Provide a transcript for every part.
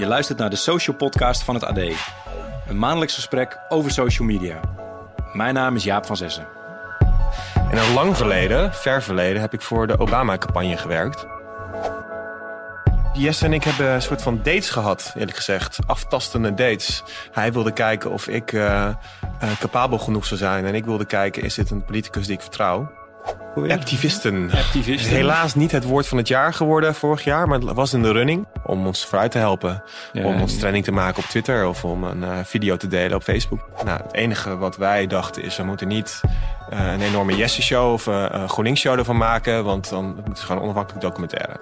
Je luistert naar de Social Podcast van het AD. Een maandelijks gesprek over social media. Mijn naam is Jaap van Zessen. In een lang verleden, ver verleden, heb ik voor de Obama-campagne gewerkt. Jesse en ik hebben een soort van dates gehad, eerlijk gezegd. Aftastende dates. Hij wilde kijken of ik uh, uh, capabel genoeg zou zijn. En ik wilde kijken, is dit een politicus die ik vertrouw? Activisten. Activisten. Helaas niet het woord van het jaar geworden vorig jaar, maar het was in de running om ons vooruit te helpen. Ja, om ons ja. trending te maken op Twitter of om een uh, video te delen op Facebook. Nou, het enige wat wij dachten is, we moeten niet uh, een enorme Jesse-show of uh, een GroenLinks-show ervan maken, want dan het is gewoon een onafhankelijk documentaire.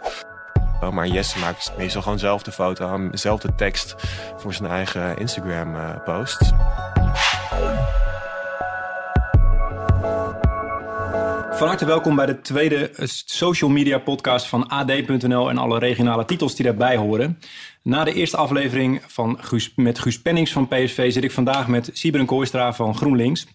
Maar Jesse maakt meestal gewoon zelf de foto, zelf de tekst voor zijn eigen Instagram-post. Van harte welkom bij de tweede social media podcast van AD.nl en alle regionale titels die daarbij horen. Na de eerste aflevering van Guus, met Guus Pennings van PSV zit ik vandaag met Sibren Kooistra van GroenLinks.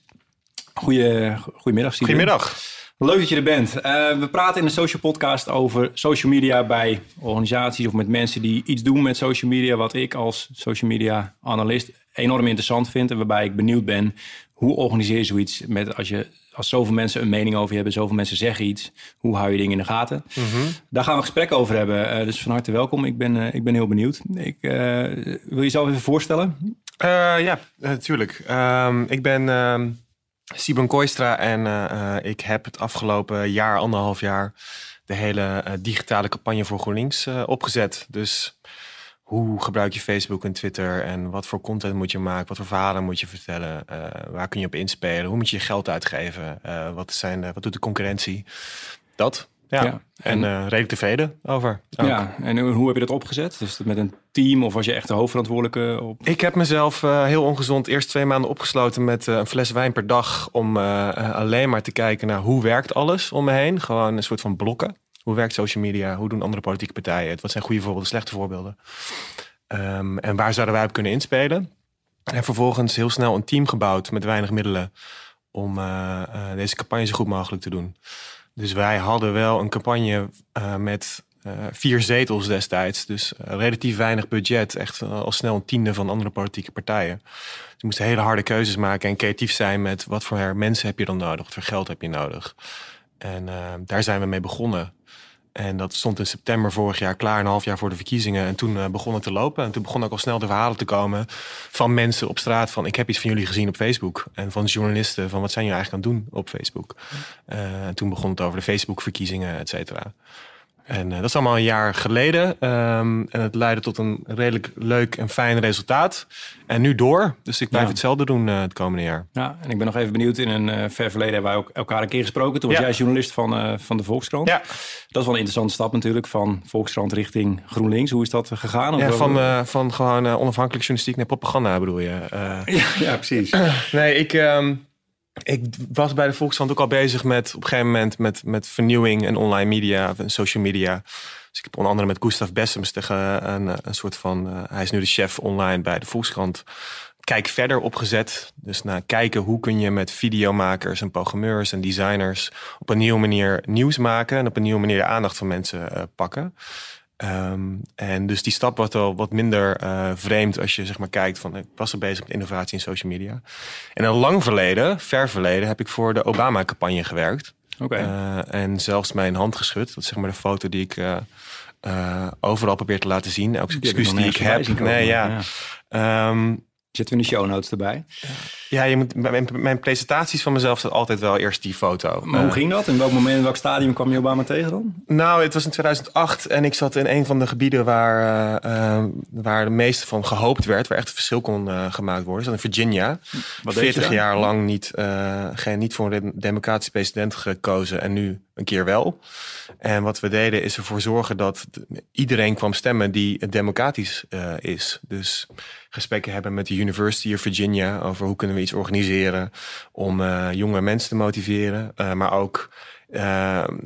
Goeie, goedemiddag, Sibren. Goedemiddag. Leuk dat je er bent. Uh, we praten in de social podcast over social media bij organisaties of met mensen die iets doen met social media, wat ik als social media analist enorm interessant vind en waarbij ik benieuwd ben hoe organiseer je zoiets met als je als zoveel mensen een mening over je hebben, zoveel mensen zeggen iets, hoe hou je dingen in de gaten? Mm -hmm. Daar gaan we een gesprek over hebben. Uh, dus van harte welkom. Ik ben, uh, ik ben heel benieuwd. Ik, uh, wil je jezelf even voorstellen? ja, natuurlijk. Um, ik ben um, Sibon Kooistra en ik heb het afgelopen jaar, anderhalf jaar, de hele digitale campagne voor GroenLinks opgezet. Dus hoe gebruik je Facebook en Twitter en wat voor content moet je maken, wat voor verhalen moet je vertellen, uh, waar kun je op inspelen, hoe moet je je geld uitgeven, uh, wat, zijn de, wat doet de concurrentie, dat. Ja, ja. en, en uh, redelijk tevreden over. Ook. Ja, en hoe heb je dat opgezet? Dus met een team of was je echt de hoofdverantwoordelijke? Op... Ik heb mezelf heel ongezond eerst twee maanden opgesloten met een fles wijn per dag om alleen maar te kijken naar hoe werkt alles om me heen. Gewoon een soort van blokken. Hoe werkt social media? Hoe doen andere politieke partijen het? Wat zijn goede voorbeelden, slechte voorbeelden? Um, en waar zouden wij op kunnen inspelen? En vervolgens heel snel een team gebouwd met weinig middelen om uh, uh, deze campagne zo goed mogelijk te doen. Dus wij hadden wel een campagne uh, met vier zetels destijds. Dus relatief weinig budget. Echt al snel een tiende van andere politieke partijen. Dus we moesten hele harde keuzes maken en creatief zijn met wat voor mensen heb je dan nodig? Wat voor geld heb je nodig? En daar zijn we mee begonnen. En dat stond in september vorig jaar klaar, een half jaar voor de verkiezingen. En toen uh, begon het te lopen. En toen begon ook al snel de verhalen te komen van mensen op straat. Van ik heb iets van jullie gezien op Facebook. En van journalisten van wat zijn jullie eigenlijk aan het doen op Facebook. Uh, en toen begon het over de Facebook verkiezingen, et cetera. En uh, dat is allemaal een jaar geleden. Um, en het leidde tot een redelijk leuk en fijn resultaat. En nu door. Dus ik blijf ja. hetzelfde doen uh, het komende jaar. Ja, en ik ben nog even benieuwd. In een uh, ver verleden hebben wij ook elkaar een keer gesproken. Toen was ja. jij journalist van, van de Volkskrant. Ja. Dat is wel een interessante stap natuurlijk. Van Volkskrant richting GroenLinks. Hoe is dat gegaan? Ja, van, van gewoon onafhankelijk journalistiek naar propaganda bedoel je? ja, ja, precies. nee, ik... Um, ik was bij de Volkskrant ook al bezig met op een gegeven moment met, met vernieuwing en online media en social media. Dus ik heb onder andere met Gustav Bessems tegen een, een soort van, uh, hij is nu de chef online bij de Volkskrant. Kijk verder opgezet. Dus naar kijken hoe kun je met videomakers en programmeurs en designers op een nieuwe manier nieuws maken en op een nieuwe manier de aandacht van mensen uh, pakken. Um, en dus die stap wordt wel wat minder uh, vreemd als je zeg maar kijkt van ik was er bezig met innovatie in social media. En een lang verleden, ver verleden, heb ik voor de Obama-campagne gewerkt. Okay. Uh, en zelfs mijn hand geschud. Dat is zeg maar de foto die ik uh, overal probeer te laten zien. Elke excuus die ik heb. Nee, ja. ja. Um, Zetten we in de show notes erbij. Ja, je moet, mijn, mijn presentaties van mezelf staat altijd wel eerst die foto. Maar hoe ging dat? In welk moment, in welk stadium kwam je Obama tegen dan? Nou, het was in 2008 en ik zat in een van de gebieden waar, uh, waar de meeste van gehoopt werd. Waar echt een verschil kon uh, gemaakt worden. Dat in Virginia. Wat 40 jaar lang niet, geen, niet voor een democratisch president gekozen en nu een keer wel. En wat we deden is ervoor zorgen dat iedereen kwam stemmen die democratisch uh, is. Dus gesprekken hebben met de University of Virginia over hoe kunnen we iets organiseren om uh, jonge mensen te motiveren, maar ook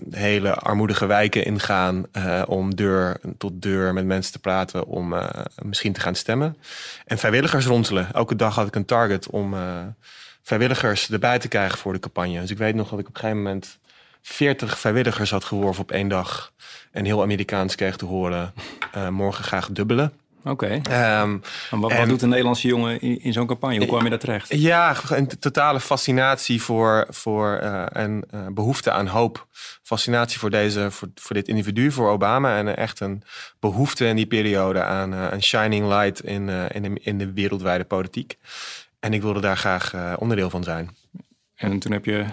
hele armoedige wijken ingaan om deur tot deur met mensen te praten om misschien te gaan stemmen. En vrijwilligers ronselen. Elke dag had ik een target om vrijwilligers erbij te krijgen voor de campagne. Dus ik weet nog dat ik op een gegeven moment 40 vrijwilligers had geworven op één dag. En heel Amerikaans kreeg te horen: uh, morgen graag dubbelen. Oké. Ehm, En wat, en- wat doet een Nederlandse jongen in, in zo'n campagne? Hoe kwam je daar terecht? Ja, een totale fascinatie voor, voor eh, en eh, behoefte aan hoop. Fascinatie voor, deze, voor, voor dit individu, voor Obama. En echt een behoefte in die periode aan eh, een shining light in, eh, in, de, in de wereldwijde politiek. En ik wilde daar graag eh, onderdeel van zijn. En toen heb je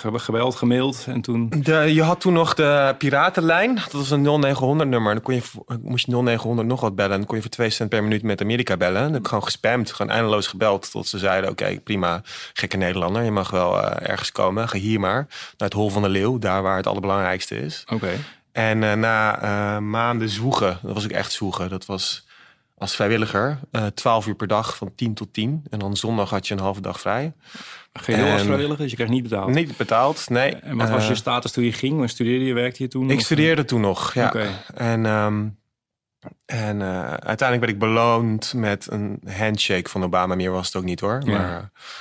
gebeld, gemaild en toen... De, je had toen nog de Piratenlijn. Dat was een 0900 nummer. Dan kon je, moest je 0900 nog wat bellen. Dan kon je voor 2 cent per minuut met Amerika bellen. Dan heb ik gewoon gespamd. Gewoon eindeloos gebeld. Tot ze zeiden, oké, prima. Gekke Nederlander. Je mag wel eh, ergens komen. Ga hier maar. Naar het Hol van de Leeuw. Daar waar het allerbelangrijkste is. Oké. En eh, na eh, maanden zwoegen. Dat was ook echt zwoegen. Dat was als vrijwilliger. eh 12 uur per dag van 10 tot 10. En dan zondag had je een halve dag vrij. Geheel als En- vrijwilliger, dus je krijgt niet betaald. Niet betaald, nee. En wat was Eh, je status toen je ging? Studeerde je? Werkte je toen? Ik Of- studeerde toen nog, ja. Oké. En, ehm, en eh, uiteindelijk ben ik beloond met een handshake van Obama. Meer was het ook niet hoor. Ja. Maar eh,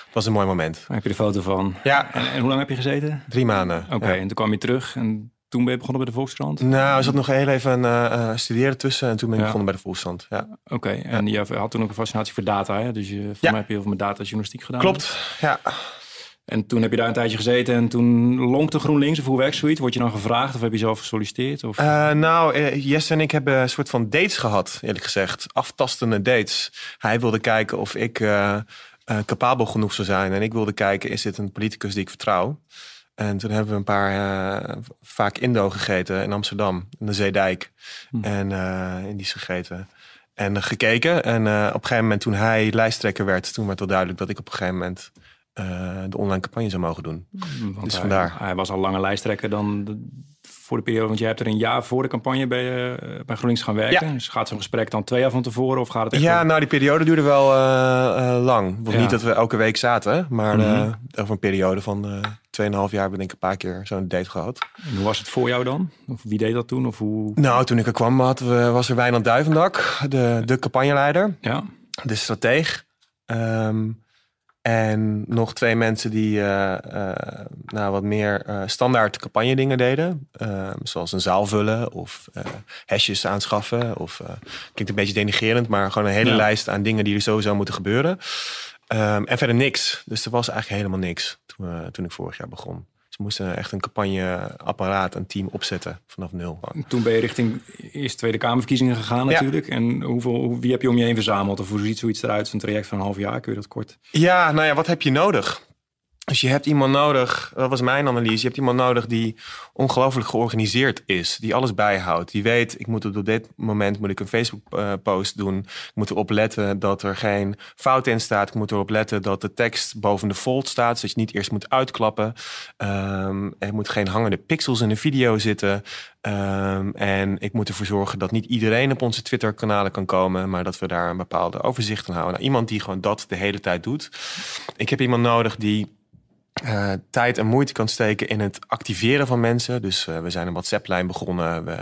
het was een mooi moment. Daar heb je de foto van. Ja, En, en hoe lang heb je gezeten? drie maanden. Oké, Ja. en toen kwam je terug en toen ben je begonnen bij de Volkskrant? Nou, er zat nog heel even eh, studeren tussen. En toen ben ik Ja. begonnen bij de Volksstand. Ja. Oké, en je had toen ook een fascinatie voor data, hè? Dus je, voor Ja. mij heb je heel veel met datajournalistiek gedaan. Klopt, ja. En toen heb je daar een tijdje gezeten en toen lonkte GroenLinks of hoe werkt zoiets? Word je dan gevraagd of heb je zelf gesolliciteerd? Of... Eh, nou, Jesse en ik hebben een soort van dates gehad, eerlijk gezegd. Aftastende dates. Hij wilde kijken of ik capabel genoeg zou zijn. En ik wilde kijken, is dit een politicus die ik vertrouw? En toen hebben we een paar eh, vaak Indo gegeten in Amsterdam, in de Zeedijk. Hm. En eh in die gegeten. En eh, gekeken. En eh, op een gegeven moment, toen hij lijsttrekker werd, toen werd al duidelijk dat ik op een gegeven moment de online campagne zou mogen doen. Want dus hij, vandaar. hij was al langer lijsttrekker dan de- voor de periode. Want jij hebt er een jaar voor de campagne bij, bij GroenLinks gaan werken. Dus gaat zo'n gesprek dan twee jaar van tevoren of gaat het echt Ja, om- nou, die periode duurde wel lang. Het Ja. niet dat we elke week zaten, maar Mhm. over een periode van 2,5 jaar heb ik een paar keer zo'n date gehad. En hoe was het voor jou dan? Of wie deed dat toen? Of hoe... Nou, toen ik er kwam we, was er Wijnand Duivendak, de, de campagneleider, Ja, de strateeg. Ehm, en nog twee mensen die eh, eh, nou, wat meer eh, standaard campagne dingen deden. Ehm, zoals een zaal vullen of hashjes aanschaffen. Of, klinkt een beetje denigerend, maar gewoon een hele Ja. lijst aan dingen die er sowieso moeten gebeuren. Ehm, en verder niks. Dus er was eigenlijk helemaal niks toen, toen ik vorig jaar begon. Ze moesten echt een campagneapparaat, een team opzetten vanaf nul. toen ben je richting eerst Tweede Kamerverkiezingen gegaan Ja. natuurlijk. En hoeveel, hoe- wie heb je om je heen verzameld? Of hoe ziet zoiets eruit? Zo'n traject van een half jaar, kun je dat kort? Ja, nou ja, wat heb je nodig? Dus je hebt iemand nodig, dat was mijn analyse, je hebt iemand nodig die ongelooflijk georganiseerd is, die alles bijhoudt, die weet, ik moet op dit moment moet ik een Facebook eh, post doen, ik moet erop letten dat er geen fout in staat, ik moet erop letten dat de tekst boven de fold staat, zodat je niet eerst moet uitklappen, Ehm, er moet geen hangende pixels in de video zitten. Ehm, en ik moet ervoor zorgen dat niet iedereen op onze Twitter kanalen kan komen, maar dat we daar een bepaalde overzicht aan houden. Nou, iemand die gewoon dat de hele tijd doet. Ik heb iemand nodig die eh, tijd en moeite kan steken in het activeren van mensen. Dus eh, we zijn een WhatsApp-lijn begonnen. We,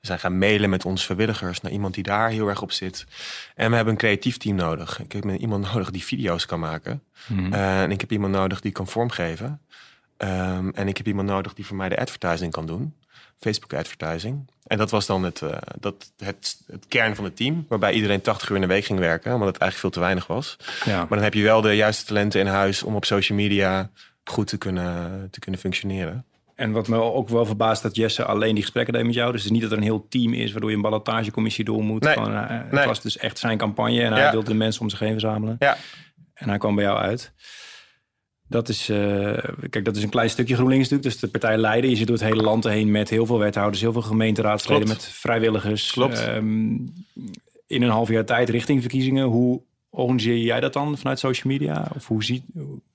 we zijn gaan mailen met onze vrijwilligers naar iemand die daar heel erg op zit. En we hebben een creatief team nodig. Ik heb iemand nodig die video's kan maken. Eh, en ik heb iemand nodig die kan vormgeven. Ehm, en ik heb iemand nodig die voor mij de advertising kan doen. Facebook advertising. En dat was dan het, dat, het, het kern van het team. Waarbij iedereen 80 uur in de week ging werken. Omdat het eigenlijk veel te weinig was. Ja. Maar dan heb je wel de juiste talenten in huis om op social media goed te kunnen, te kunnen functioneren. En wat me ook wel verbaast dat Jesse alleen die gesprekken deed met jou. Dus het is niet dat er een heel team is waardoor je een ballotagecommissie door moet. Nee. Gewoon, eh, het Nee. was dus echt zijn campagne en hij Ja. wilde de mensen om zich heen verzamelen. Ja, En hij kwam bij jou uit. Dat is, eh, kijk, dat is een klein stukje GroenLinks natuurlijk. Dus de partij leiden. Je zit door het hele land heen met heel veel wethouders, heel veel gemeenteraadsleden, Klopt. met vrijwilligers. Klopt. Ehm, in een half jaar tijd richting verkiezingen. Hoe organiseer jij dat dan vanuit social media? Of hoe ziet,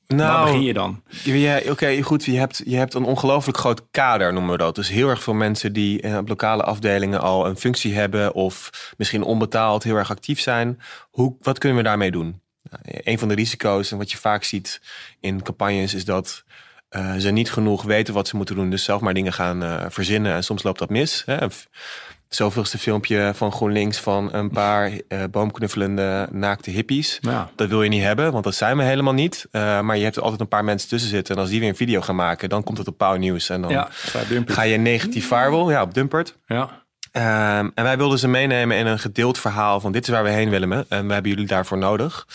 waar nou, begin je dan? Ja, Oké, goed. Je hebt, je hebt een ongelooflijk groot kader, noemen we dat. Dus heel erg veel mensen die eh, op lokale afdelingen al een functie hebben... of misschien onbetaald heel erg actief zijn. Hoe, wat kunnen we daarmee doen? Nou, een van de risico's en wat je vaak ziet in campagnes... is dat eh, ze niet genoeg weten wat ze moeten doen. Dus zelf maar dingen gaan verzinnen. En soms loopt dat mis. Hè? Zoveelste filmpje van GroenLinks van een paar eh, boomknuffelende naakte hippies. Ja. Dat wil je niet hebben, want dat zijn we helemaal niet. Eh, maar je hebt er altijd een paar mensen tussen zitten. En als die weer een video gaan maken, dan komt het op pauw nieuws. En dan Ja, ga je negatief firewall ja, op Dumpert. Ja. Ehm, en wij wilden ze meenemen in een gedeeld verhaal van dit is waar we heen willen. En we hebben jullie daarvoor nodig.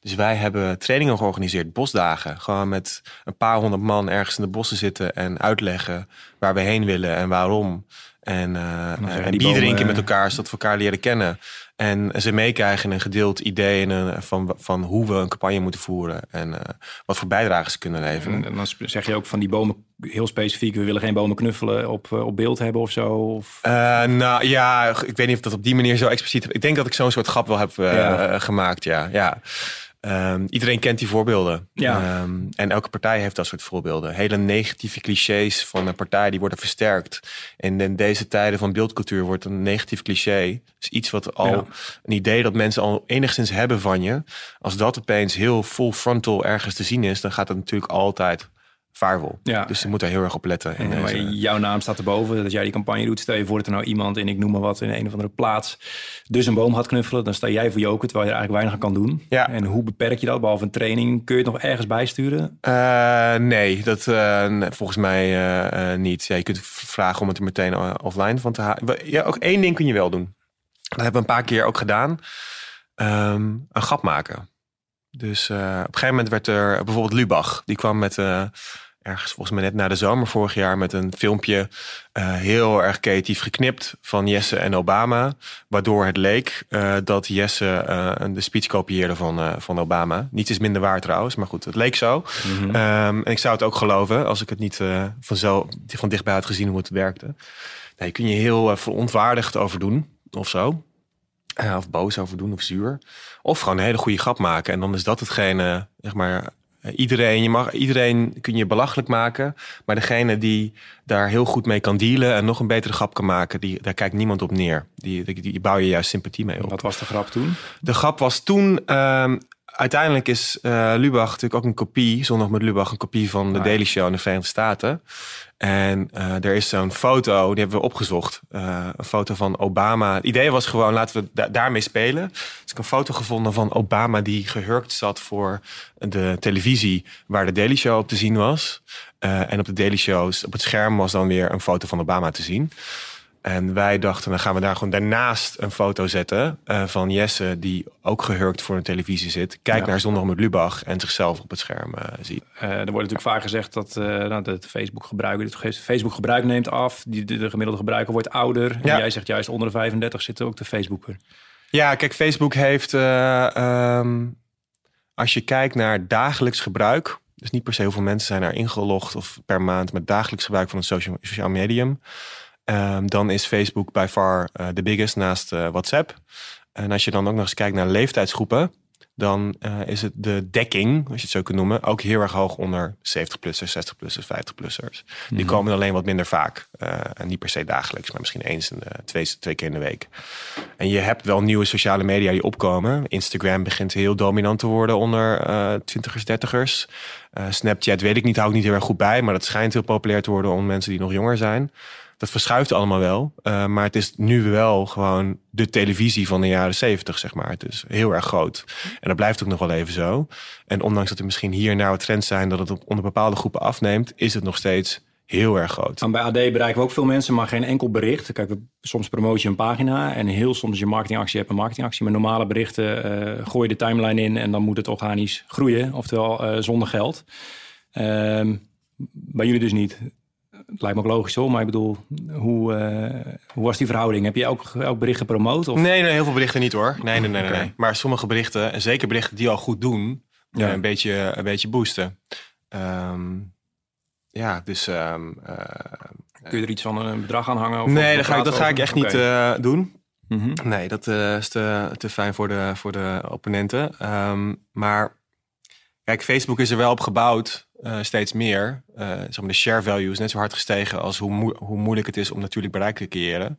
Dus wij hebben trainingen georganiseerd, bosdagen. Gewoon met een paar honderd man ergens in de bossen zitten en uitleggen waar we heen willen en waarom. En, uh, en bier bomen, drinken met elkaar, zodat we elkaar leren kennen. En ze meekrijgen een gedeeld idee en van, van hoe we een campagne moeten voeren. En uh, wat voor bijdragen ze kunnen leveren. En dan zeg je ook van die bomen heel specifiek. We willen geen bomen knuffelen op, op beeld hebben of zo? Of... Uh, nou ja, ik weet niet of dat op die manier zo expliciet... Ik denk dat ik zo'n soort grap wel heb ja. gemaakt, ja. ja. Um, iedereen kent die voorbeelden. Ja. Um, en elke partij heeft dat soort voorbeelden. Hele negatieve clichés van een partij die worden versterkt. En in deze tijden van beeldcultuur wordt een negatief cliché. Dus iets wat al ja. een idee dat mensen al enigszins hebben van je. Als dat opeens heel full frontal ergens te zien is, dan gaat het natuurlijk altijd vaarwel. Ja. Dus je moet daar heel erg op letten. En, maar jouw naam staat erboven, dat jij die campagne doet. Stel je voor dat er nou iemand, in ik noem maar wat, in een of andere plaats... dus een boom gaat knuffelen, dan sta jij voor joken... terwijl je er eigenlijk weinig aan kan doen. Ja. En hoe beperk je dat, behalve een training? Kun je het nog ergens bijsturen? Uh, nee, dat uh, volgens mij uh, niet. Ja, je kunt vragen om het er meteen offline van te halen. Ja, ook één ding kun je wel doen. Dat hebben we een paar keer ook gedaan. Um, een grap maken. Dus uh, op een gegeven moment werd er bijvoorbeeld Lubach. Die kwam met uh, ergens volgens mij net na de zomer vorig jaar met een filmpje uh, heel erg creatief geknipt van Jesse en Obama. Waardoor het leek dat Jesse de speech kopieerde van, van Obama. Niets is minder waar trouwens, maar goed, het leek zo. Mm -hmm. um, en ik zou het ook geloven als ik het niet van, zo, van dichtbij had gezien hoe het werkte. Daar kun je heel verontwaardigd over doen of zo. Of boos over doen of zuur. Of gewoon een hele goede grap maken. En dan is dat hetgene, zeg maar, iedereen, je mag, iedereen kun je belachelijk maken. Maar degene die daar heel goed mee kan dealen en nog een betere grap kan maken, die, daar kijkt niemand op neer. Die, die, die bouw je juist sympathie mee op. Wat was de grap toen? De grap was toen. Uh, uiteindelijk is uh, Lubach natuurlijk ook een kopie, zondag met Lubach, een kopie van de ah, Daily Show in de Verenigde Staten. En uh, er is zo'n foto, die hebben we opgezocht. Uh, een foto van Obama. Het idee was gewoon, laten we da daarmee spelen. Dus ik een foto gevonden van Obama die gehurkt zat voor de televisie waar de Daily Show op te zien was. En op de Daily Shows, op het scherm was dan weer een foto van Obama te zien. En wij dachten, dan gaan we daar gewoon daarnaast een foto zetten uh, van Jesse, die ook gehurkt voor een televisie zit. Kijk naar Zondag met Lubach en zichzelf op het scherm uh, ziet. Uh, er wordt natuurlijk vaak gezegd dat nou, Facebook gebruiker, het Facebook gebruik neemt af. Die, de, de gemiddelde gebruiker wordt ouder. Ja. En jij zegt juist onder de 35 zitten ook de Facebooker. Ja, kijk, Facebook heeft, um, als je kijkt naar dagelijks gebruik, dus niet per se hoeveel mensen zijn er ingelogd of per maand met dagelijks gebruik van een social, social medium. Um, dan is Facebook by far uh, de biggest naast uh, WhatsApp. En als je dan ook nog eens kijkt naar leeftijdsgroepen, dan uh, is het de dekking, als je het zo kunt noemen, ook heel erg hoog onder 70-plussers, 60-plussers, 50-plussers. Die mm -hmm. komen alleen wat minder vaak. en niet per se dagelijks, maar misschien eens in de, twee, twee keer in de week. En je hebt wel nieuwe sociale media die opkomen. Instagram begint heel dominant te worden onder 20ers, 30ers. Snapchat weet ik niet, hou ik niet heel erg goed bij, maar dat schijnt heel populair te worden onder mensen die nog jonger zijn dat verschuift allemaal wel. Uh, maar het is nu wel gewoon de televisie van de jaren zeventig, zeg maar. Het is heel erg groot. En dat blijft ook nog wel even zo. En ondanks dat er misschien hier nou trends zijn dat het onder bepaalde groepen afneemt, is het nog steeds heel erg groot. En bij AD bereiken we ook veel mensen, maar geen enkel bericht. Kijk, soms promoot je een pagina en heel soms je marketingactie hebt een marketingactie. Maar normale berichten uh, gooi je de timeline in en dan moet het organisch groeien, oftewel uh, zonder geld. Uh, bij jullie dus niet het lijkt me ook logisch hoor, maar ik bedoel, hoe, uh, hoe was die verhouding? Heb je ook, ook berichten gepromoot? Of? Nee, nee, heel veel berichten niet hoor. Nee, nee, nee, okay. nee, Maar sommige berichten, en zeker berichten die al goed doen, ja. uh, een, beetje, een beetje boosten. Um, ja, dus... Um, uh, Kun je er iets van een bedrag aan hangen? Of nee, dat ga, ik, dat ga ik echt okay. niet doen. Mm -hmm. Nee, dat is te, te fijn voor de, voor de opponenten. Um, maar kijk, Facebook is er wel op gebouwd uh, steeds meer. Uh, zeg maar de share value is net zo hard gestegen als hoe, mo hoe moeilijk het is om natuurlijk bereik te creëren.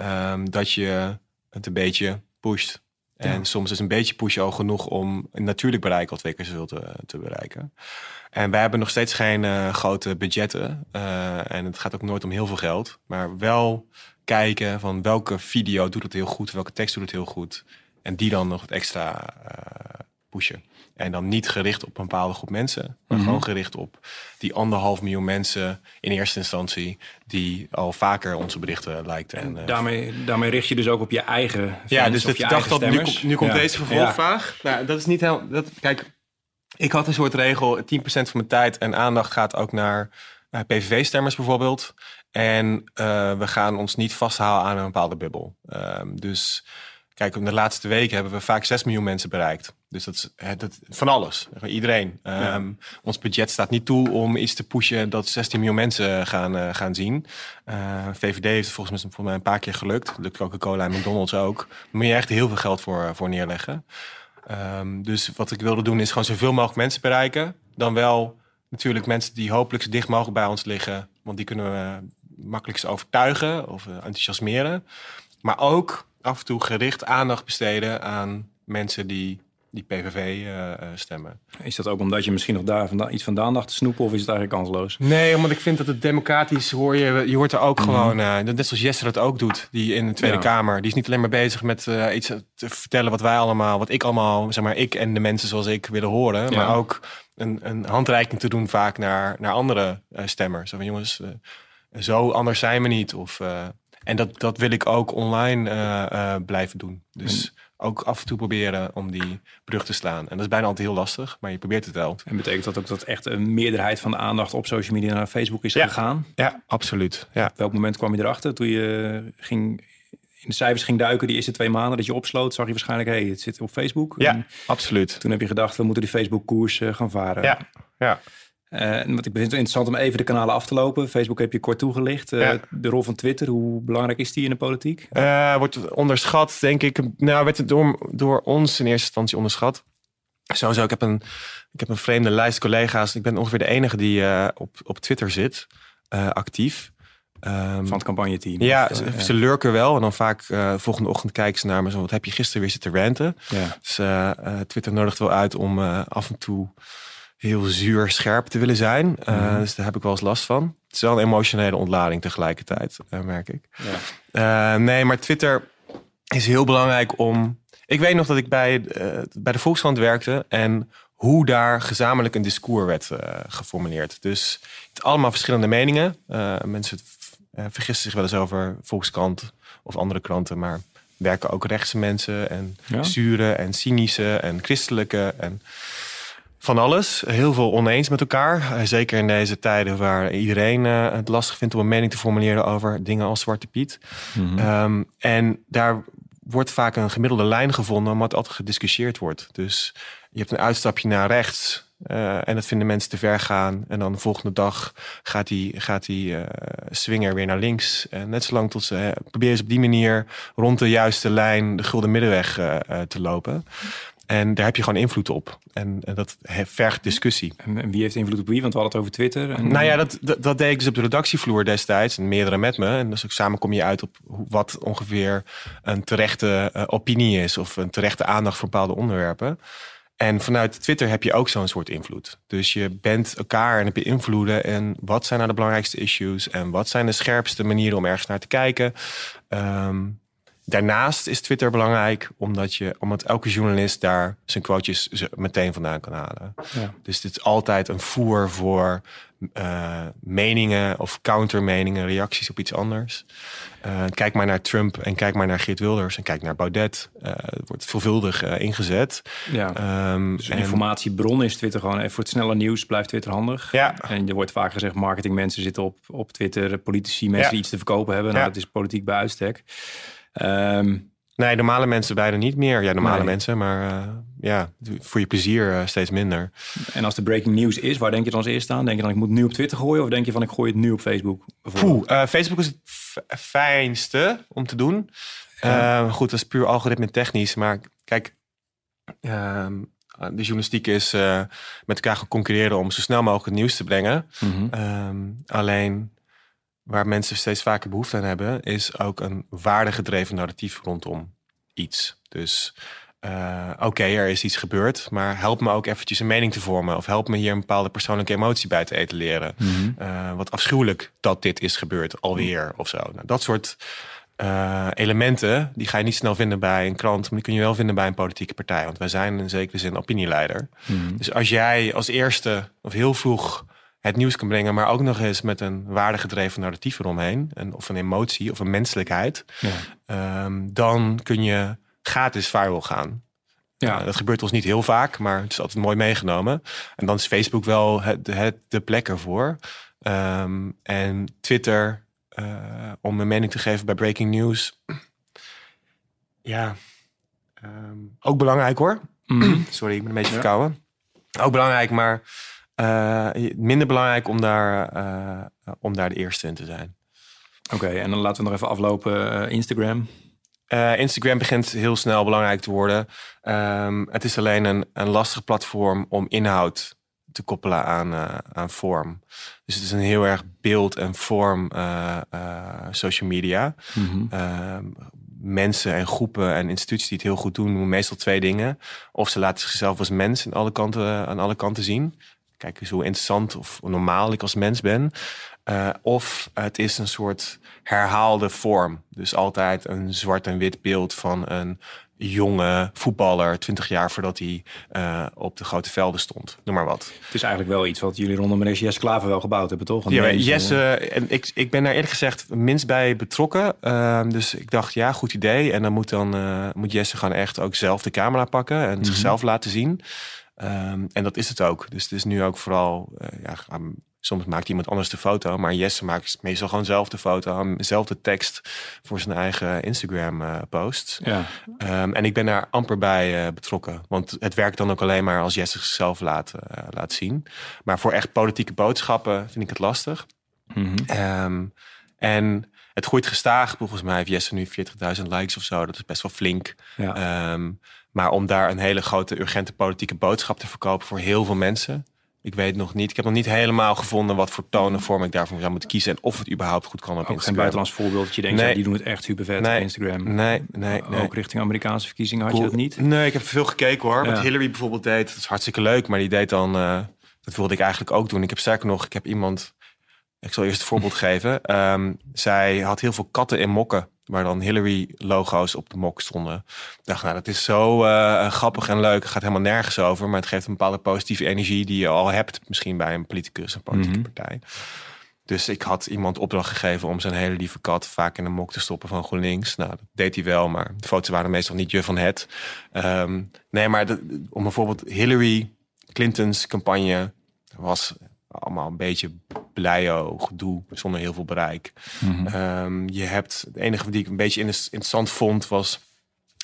Um, dat je het een beetje pusht. En ja. soms is een beetje push al genoeg om een natuurlijk bereik al twee keer zoveel te, te bereiken. En wij hebben nog steeds geen uh, grote budgetten. en het gaat ook nooit om heel veel geld. Maar wel kijken van welke video doet het heel goed, welke tekst doet het heel goed. En die dan nog het extra pushen. En dan niet gericht op een bepaalde groep mensen, maar Mhm. gewoon gericht op die anderhalf miljoen mensen in eerste instantie die al vaker onze berichten lijkt. En, eh, Daarmee, daarmee richt je dus ook op je eigen fans ja, dus dat, je ik dacht dat nu, nu komt Ja. deze vervolgvraag. Nou, dat is niet heel. Dat, kijk, ik had een soort regel: 10% van mijn tijd en aandacht gaat ook naar PVV-stemmers bijvoorbeeld. En eh, we gaan ons niet vasthouden aan een bepaalde bubbel. Ehm, dus kijk, in de laatste weken hebben we vaak 6 miljoen mensen bereikt. Dus dat is dat, van alles. Iedereen. Ehm, Ons budget staat niet toe om iets te pushen dat 16 miljoen mensen gaan, eh, gaan zien. Eh, VVD heeft volgens mij, volgens mij een paar keer gelukt. Lukt Coca-Cola en McDonald's ook. Daar moet je echt heel veel geld voor, voor neerleggen. Ehm, dus wat ik wilde doen is gewoon zoveel mogelijk mensen bereiken. Dan wel natuurlijk mensen die hopelijk zo dicht mogelijk bij ons liggen. Want die kunnen we makkelijkst overtuigen of eh, enthousiasmeren. Maar ook af en toe gericht aandacht besteden aan mensen die, die PVV eh, eh, stemmen. Is dat ook omdat je misschien nog daar vandaan, iets vandaan dacht te snoepen of is het eigenlijk kansloos? Nee, omdat ik vind dat het democratisch hoor je. Je hoort er ook Mhm. gewoon. eh, net zoals Jesse dat ook doet, die in de Tweede Ja. Kamer. Die is niet alleen maar bezig met iets te vertellen wat wij allemaal, wat ik allemaal, zeg maar, ik en de mensen zoals ik willen horen. Ja. Maar ook een, een handreiking te doen vaak naar, naar andere stemmers. Zo van jongens, zo anders zijn we niet. Of, en dat, dat wil ik ook online eh, eh, blijven doen. Dus ook af en toe proberen om die brug te slaan. En dat is bijna altijd heel lastig, maar je probeert het wel. En betekent dat ook dat echt een meerderheid van de aandacht op social media naar Facebook is Ja. gegaan? Ja, absoluut. Ja. Op welk moment kwam je erachter? Toen je ging, in de cijfers ging duiken die eerste twee maanden dat je opsloot, zag je waarschijnlijk, hé, hey, het zit op Facebook. Ja, En absoluut. toen heb je gedacht, we moeten die Facebook-koers eh, gaan varen. Ja, ja. Eh, en wat ik vind het interessant om even de kanalen af te lopen. Facebook heb je kort toegelicht. Eh, Ja. De rol van Twitter, hoe belangrijk is die in de politiek? Eh, wordt onderschat, denk ik. Nou, werd het door, door ons in eerste instantie onderschat. Sowieso, ik heb een, ik heb een vreemde lijst collega's. Ik ben ongeveer de enige die op, op Twitter zit, actief. Ehm, Van het campagneteam. ja, Of, ze, ze lurken wel. En dan vaak volgende ochtend kijken ze naar me zo. Wat heb je gisteren weer zitten ranten? ja. Dus Twitter nodigt wel uit om af en toe heel zuur scherp te willen zijn. Eh, Mhm. Dus daar heb ik wel eens last van. Het is wel een emotionele ontlading tegelijkertijd, eh, merk ik. Ja. Eh, nee, maar Twitter is heel belangrijk om. Ik weet nog dat ik bij, bij de Volkskrant werkte en hoe daar gezamenlijk een discours werd geformuleerd. Dus het allemaal verschillende meningen. Mensen vergissen zich wel eens over Volkskrant of andere kranten, maar werken ook rechtse mensen en Ja. zure en cynische en christelijke en van alles. Heel veel oneens met elkaar. Eh, Zeker in deze tijden waar iedereen eh, het lastig vindt om een mening te formuleren over dingen als Zwarte Piet. Mhm. Ehm, en daar wordt vaak een gemiddelde lijn gevonden, omdat altijd gediscussieerd wordt. Dus je hebt een uitstapje naar rechts. eh, en dat vinden mensen te ver gaan. En dan de volgende dag gaat die, gaat die eh, swinger weer naar links. En net zolang tot ze eh, proberen ze op die manier rond de juiste lijn, de gulden middenweg te lopen. En daar heb je gewoon invloed op. En, en dat vergt discussie. En, en wie heeft invloed op wie? Want we hadden het over Twitter. En, Nou ja, dat, dat, dat deed ik dus op de redactievloer destijds. En meerdere met me. En dus ook samen kom je uit op wat ongeveer een terechte eh, opinie is. Of een terechte aandacht voor bepaalde onderwerpen. En vanuit Twitter heb je ook zo'n soort invloed. Dus je bent elkaar en heb je invloeden. En wat zijn nou de belangrijkste issues? En wat zijn de scherpste manieren om ergens naar te kijken? Ehm, daarnaast is Twitter belangrijk omdat, je, omdat elke journalist daar zijn quotejes meteen vandaan kan halen. Ja. Dus dit is altijd een voer voor eh, meningen of countermeningen, reacties op iets anders. Eh, kijk maar naar Trump en kijk maar naar Geert Wilders en kijk naar Baudet. Eh, het wordt veelvuldig ingezet. ja. Ehm, Dus een en- informatiebron is Twitter gewoon. En voor het snelle nieuws blijft Twitter handig. Ja. En er wordt vaak gezegd, marketingmensen zitten op, op Twitter. Politici, mensen Ja. die iets te verkopen hebben. Nou, dat is politiek bij uitstek. Ehm, Nee, normale mensen bijna niet meer. Ja, normale Nee. mensen, maar eh, ja, voor je plezier eh, steeds minder. en als de breaking news is, waar denk je dan als eerste aan? Denk je dan, ik moet nu op Twitter gooien? Of denk je van, ik gooi het nu op Facebook? Poeh, eh, Facebook is het fijnste om te doen. Ja. Eh, goed, dat is puur algoritme technisch. Maar kijk, ehm, de journalistiek is met elkaar gaan concurreren om zo snel mogelijk het nieuws te brengen. Mhm. Ehm, alleen waar mensen steeds vaker behoefte aan hebben, is ook een waardegedreven narratief rondom iets. Dus eh, oké, er is iets gebeurd, maar help me ook eventjes een mening te vormen. Of help me hier een bepaalde persoonlijke emotie bij te etaleren. Mhm. Eh, wat afschuwelijk dat dit is gebeurd alweer of zo. Nou, dat soort eh, elementen, die ga je niet snel vinden bij een krant, maar die kun je wel vinden bij een politieke partij. Want wij zijn in zekere zin opinieleider. Mhm. Dus als jij als eerste of heel vroeg het nieuws kan brengen, maar ook nog eens met een waardegedreven narratief eromheen, en, of een emotie of een menselijkheid, Ja. ehm, dan kun je gratis viral gaan. Ja. Uh, dat gebeurt ons niet heel vaak, maar het is altijd mooi meegenomen. En dan is Facebook wel het, het, de plek ervoor. Ehm, en Twitter, uh, om een mening te geven bij breaking news. Ja, um, ook belangrijk hoor. Mhm. Sorry, ik ben een beetje verkouden. Ook belangrijk, maar uh, minder belangrijk om daar, uh, om daar de eerste in te zijn. Oké, okay, en dan laten we nog even aflopen uh, Instagram. Instagram begint heel snel belangrijk te worden. Um, het is alleen een, een lastig platform om inhoud te koppelen aan, aan vorm. Dus het is een heel erg beeld- en vorm social media. Mhm. Mm -hmm. mensen en groepen en instituties die het heel goed doen, doen meestal twee dingen. Of ze laten zichzelf als mens aan alle kanten, aan alle kanten zien. Kijk eens hoe interessant of normaal ik als mens ben. Uh, of het is een soort herhaalde vorm. Dus altijd een zwart en wit beeld van een jonge voetballer, 20 jaar voordat hij uh, op de grote velden stond. Noem maar wat. Het is eigenlijk wel iets wat jullie rondom meneer Jesse Klaver wel gebouwd hebben, toch? Ja, Jesse, en ik, ik ben daar eerlijk gezegd minst bij betrokken. Uh, dus ik dacht, ja, goed idee. En dan moet, dan, moet Jesse gewoon echt ook zelf de camera pakken en mm -hmm. zichzelf laten zien. Um, en dat is het ook. Dus het is nu ook vooral, uh, ja, soms maakt iemand anders de foto, maar Jesse maakt meestal gewoon zelf de foto, zelf de tekst voor zijn eigen Instagram uh, post. Ja. Um, en ik ben daar amper bij uh, betrokken, want het werkt dan ook alleen maar als Jesse zichzelf laat, laat zien. Maar voor echt politieke boodschappen vind ik het lastig. Mm -hmm. um, en het groeit gestaag. Volgens mij heeft Jesse nu 40.000 likes of zo. Dat is best wel flink. Ja. Um, maar om daar een hele grote urgente politieke boodschap te verkopen voor heel veel mensen. Ik weet nog niet. Ik heb nog niet helemaal gevonden wat voor toon en vorm ik daarvoor zou moeten kiezen. En of het überhaupt goed kan op Ook geen Instagram. buitenlands voorbeeld dat je denkt, Nee. ja, die doen het echt super vet Nee. op Instagram. Nee, nee, nee. Ook richting Amerikaanse verkiezingen had je dat niet? Nee, ik heb veel gekeken hoor. Ja. Wat Hillary bijvoorbeeld deed, dat is hartstikke leuk. Maar die deed dan, eh, dat wilde ik eigenlijk ook doen. Ik heb sterker nog, ik heb iemand, ik zal eerst het voorbeeld geven. Ehm, zij had heel veel katten in mokken. Waar dan Hillary-logo's op de mok stonden. Ik dacht, nou, dat is zo eh, grappig en leuk. Het gaat helemaal nergens over. Maar het geeft een bepaalde positieve energie die je al hebt. Misschien bij een politicus, een politieke Mhm. partij. Dus ik had iemand opdracht gegeven om zijn hele lieve kat vaak in een mok te stoppen van GroenLinks. Nou, dat deed hij wel, maar de foto's waren meestal niet je van het. Ehm, nee, maar de- om bijvoorbeeld Hillary Clinton's campagne was allemaal een beetje blijo, gedoe, zonder heel veel bereik. Mhm. Ehm, je hebt, het enige die ik een beetje inter- interessant vond was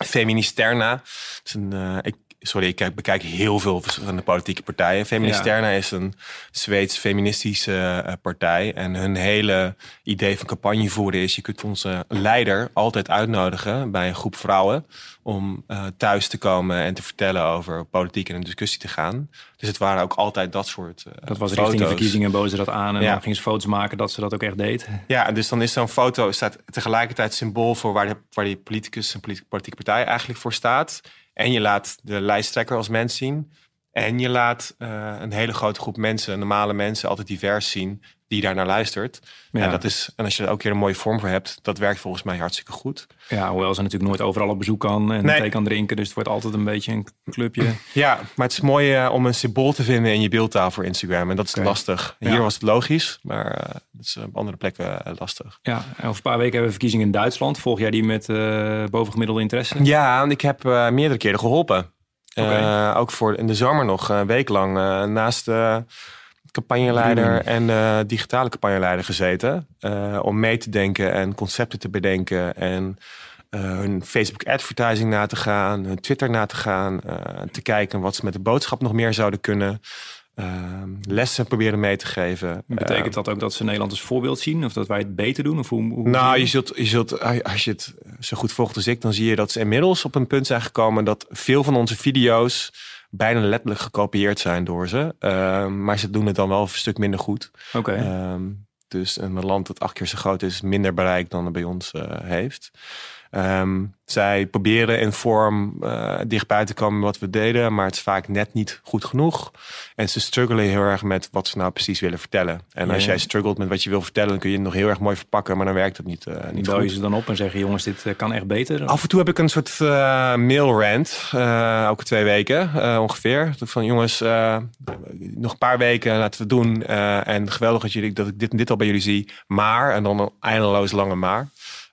Feministerna. Het is een, eh, ik, sorry, ik kijk, bekijk heel veel verschillende politieke partijen. Feministerna is een Zweeds feministische eh, partij. En hun hele idee van campagne voeren is... je kunt onze leider altijd uitnodigen bij een groep vrouwen... om eh, thuis te komen en te vertellen over politiek en een discussie te gaan. Dus het waren ook altijd dat soort eh, Dat was richting de verkiezingen, boden ze dat aan. En Ja. dan gingen ze foto's maken dat ze dat ook echt deed. Ja, dus dan is zo'n foto staat tegelijkertijd symbool voor waar, de, waar die politicus en politi- politieke partij eigenlijk voor staat. En je laat de lijsttrekker als mens zien. En je laat eh, een hele grote groep mensen, normale mensen, altijd divers zien, die daar naar luistert. Ja. En, dat is, en als je er ook weer een mooie vorm voor hebt, dat werkt volgens mij hartstikke goed. Ja, hoewel ze natuurlijk nooit overal op bezoek kan en Nee. thee kan drinken. Dus het wordt altijd een beetje een clubje. Ja, maar het is mooi eh, om een symbool te vinden in je beeldtaal voor Instagram. En dat is lastig. Ja. Hier was het logisch, maar eh, dat is op andere plekken eh, lastig. Ja, en over een paar weken hebben we verkiezingen in Duitsland. Volg jij die met eh, bovengemiddelde interesse? Ja, en ik heb eh, meerdere keren geholpen. Eh, ook voor in de zomer nog een week lang eh, naast campagneleider Bedoeling. en de digitale campagneleider gezeten. eh, om mee te denken en concepten te bedenken. En eh, hun Facebook advertising na te gaan, hun Twitter na te gaan. eh, te kijken wat ze met de boodschap nog meer zouden kunnen. eh, lessen proberen mee te geven. Betekent dat ook dat ze Nederland als voorbeeld zien? Of dat wij het beter doen? Of hoe, hoe Nou, je zult, je zult, als je het zo goed volgt als ik, dan zie je dat ze inmiddels op een punt zijn gekomen dat veel van onze video's bijna letterlijk gekopieerd zijn door ze. Ehm, maar ze doen het dan wel een stuk minder goed. Oké. Ehm, dus een land dat acht keer zo groot is, minder bereik dan het bij ons eh, heeft. Ehm, zij proberen in vorm uh, dichtbij te komen wat we deden, maar het is vaak net niet goed genoeg. En ze struggelen heel erg met wat ze nou precies willen vertellen. En als jij struggelt met wat je wil vertellen, dan kun je het nog heel erg mooi verpakken, maar dan werkt het niet, uh, niet Bel je ze dan op en zeggen, jongens, dit uh, kan echt beter? Af en toe heb ik een soort mail rant, elke twee weken ongeveer. Van jongens, nog een paar weken laten we doen. en geweldig dat, jullie, dat ik dit en dit al bij jullie zie. Maar, en dan een eindeloos lange maar.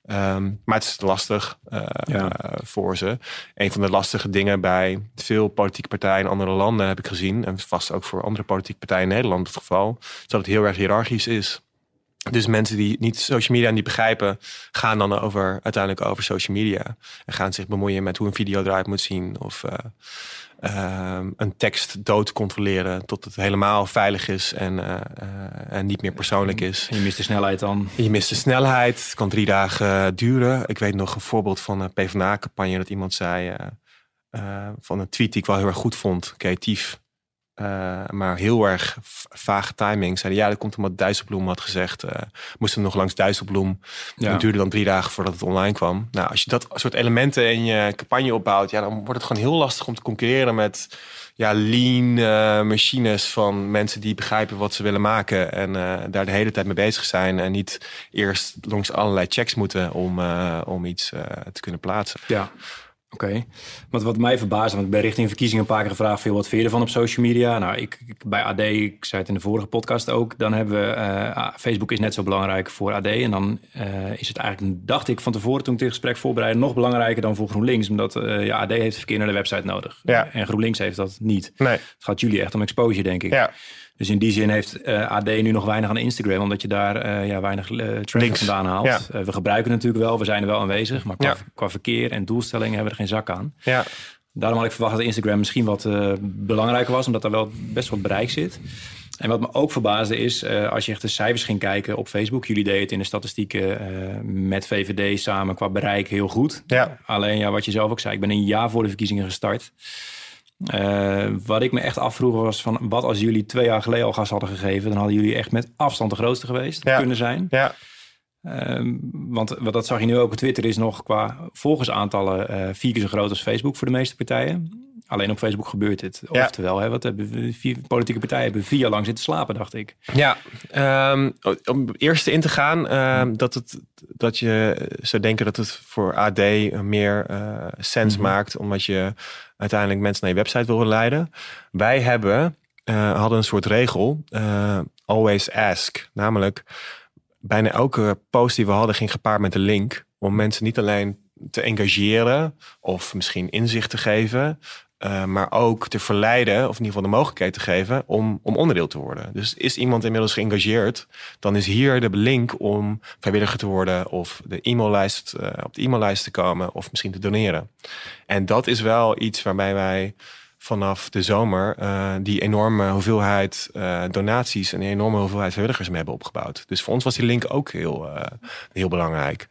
Ehm, maar het is lastig uh, voor ze. Een van de lastige dingen bij veel politieke partijen in andere landen heb ik gezien, en vast ook voor andere politieke partijen in Nederland het geval, is dat het heel erg hiërarchisch is. Dus mensen die niet social media niet begrijpen, gaan dan over, uiteindelijk over social media. En gaan zich bemoeien met hoe een video eruit moet zien. Of uh, Ehm, een tekst dood controleren tot het helemaal veilig is en, uh, en niet meer persoonlijk is. En je mist de snelheid dan? Je mist de snelheid. Het kan drie dagen duren. Ik weet nog een voorbeeld van een PvdA-campagne dat iemand zei van een tweet die ik wel heel erg goed vond, creatief. Uh, maar heel erg vage timing. Zeiden ja, dat komt omdat Dijsselbloem had gezegd. Uh, moesten nog langs Dijsselbloem. Ja. Het duurde dan drie dagen voordat het online kwam. Nou, als je dat soort elementen in je campagne opbouwt, ja, dan wordt het gewoon heel lastig om te concurreren met ja, lean uh, machines van mensen die begrijpen wat ze willen maken en daar de hele tijd mee bezig zijn en niet eerst langs allerlei checks moeten om, om iets te kunnen plaatsen. Ja. Oké, okay. want wat mij verbaast, want ik ben richting verkiezingen een paar keer gevraagd, veel wat vind je ervan op social media? Nou, ik, ik, bij AD, ik zei het in de vorige podcast ook, dan hebben we, uh, Facebook is net zo belangrijk voor AD. En dan uh, is het eigenlijk, dacht ik van tevoren toen ik dit gesprek voorbereidde, nog belangrijker dan voor GroenLinks. Omdat uh, ja, AD heeft verkeer naar de website nodig. Ja. En GroenLinks heeft dat niet. Nee. Het gaat jullie echt om exposure, denk ik. Ja. Dus in die zin heeft uh, AD nu nog weinig aan Instagram, omdat je daar uh, ja, weinig uh, traffic vandaan haalt. Ja. we gebruiken het natuurlijk wel, we zijn er wel aanwezig, maar qua, ja. qua verkeer en doelstellingen hebben we er geen zak aan. Ja. Daarom had ik verwacht dat Instagram misschien wat belangrijker was, omdat er wel best wat bereik zit. En wat me ook verbaasde is, als je echt de cijfers ging kijken op Facebook. Jullie deden het in de statistieken met VVD samen qua bereik heel goed. Ja. Alleen ja, wat je zelf ook zei, ik ben een jaar voor de verkiezingen gestart. Uh, wat ik me echt afvroeg was van wat als jullie twee jaar geleden al gas hadden gegeven, dan hadden jullie echt met afstand de grootste geweest ja. kunnen zijn. Ja. Uh, want wat dat zag je nu ook op Twitter is nog qua volgersaantallen uh, vier keer zo groot als Facebook voor de meeste partijen. Alleen op Facebook gebeurt dit. Ja. Oftewel, hè, wat hebben we, vier politieke partijen hebben vier jaar lang zitten slapen, dacht ik. Ja, um, om eerst in te gaan, um, dat, het, dat je zou denken dat het voor AD meer uh, sens mm -hmm. maakt, omdat je uiteindelijk mensen naar je website wil leiden. Wij hebben, uh, hadden een soort regel, uh, always ask. Namelijk, bijna elke post die we hadden ging gepaard met een link. Om mensen niet alleen te engageren of misschien inzicht te geven. Uh, maar ook te verleiden, of in ieder geval de mogelijkheid te geven, om, om onderdeel te worden. Dus is iemand inmiddels geëngageerd, dan is hier de link om vrijwilliger te worden of de e-maillijst, uh, op de e-maillijst te komen of misschien te doneren. En dat is wel iets waarbij wij vanaf de zomer uh, die enorme hoeveelheid uh, donaties en die enorme hoeveelheid vrijwilligers mee hebben opgebouwd. Dus voor ons was die link ook heel, uh, heel belangrijk.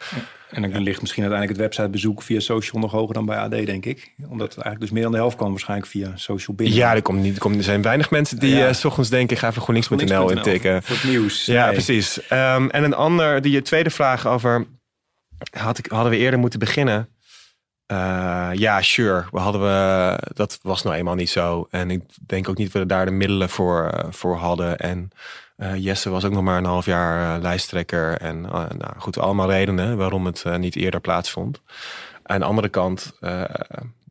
En dan ligt misschien uiteindelijk het websitebezoek via social nog hoger dan bij AD, denk ik. Omdat eigenlijk dus meer dan de helft kwam waarschijnlijk via social binnen. Ja, er, komt niet, er, komt, er zijn weinig mensen die ja. s ochtends denken, ga even GroenLinks.nl intikken. Voor het nieuws. Ja, nee. precies. Um, en een ander, die je tweede vraag over, had ik, hadden we eerder moeten beginnen. Uh, ja, sure. We hadden we, dat was nou eenmaal niet zo. En ik denk ook niet dat we daar de middelen voor, uh, voor hadden. En uh, Jesse was ook nog maar een half jaar lijsttrekker. En nou goed, allemaal redenen waarom het niet eerder plaatsvond. Aan de andere kant,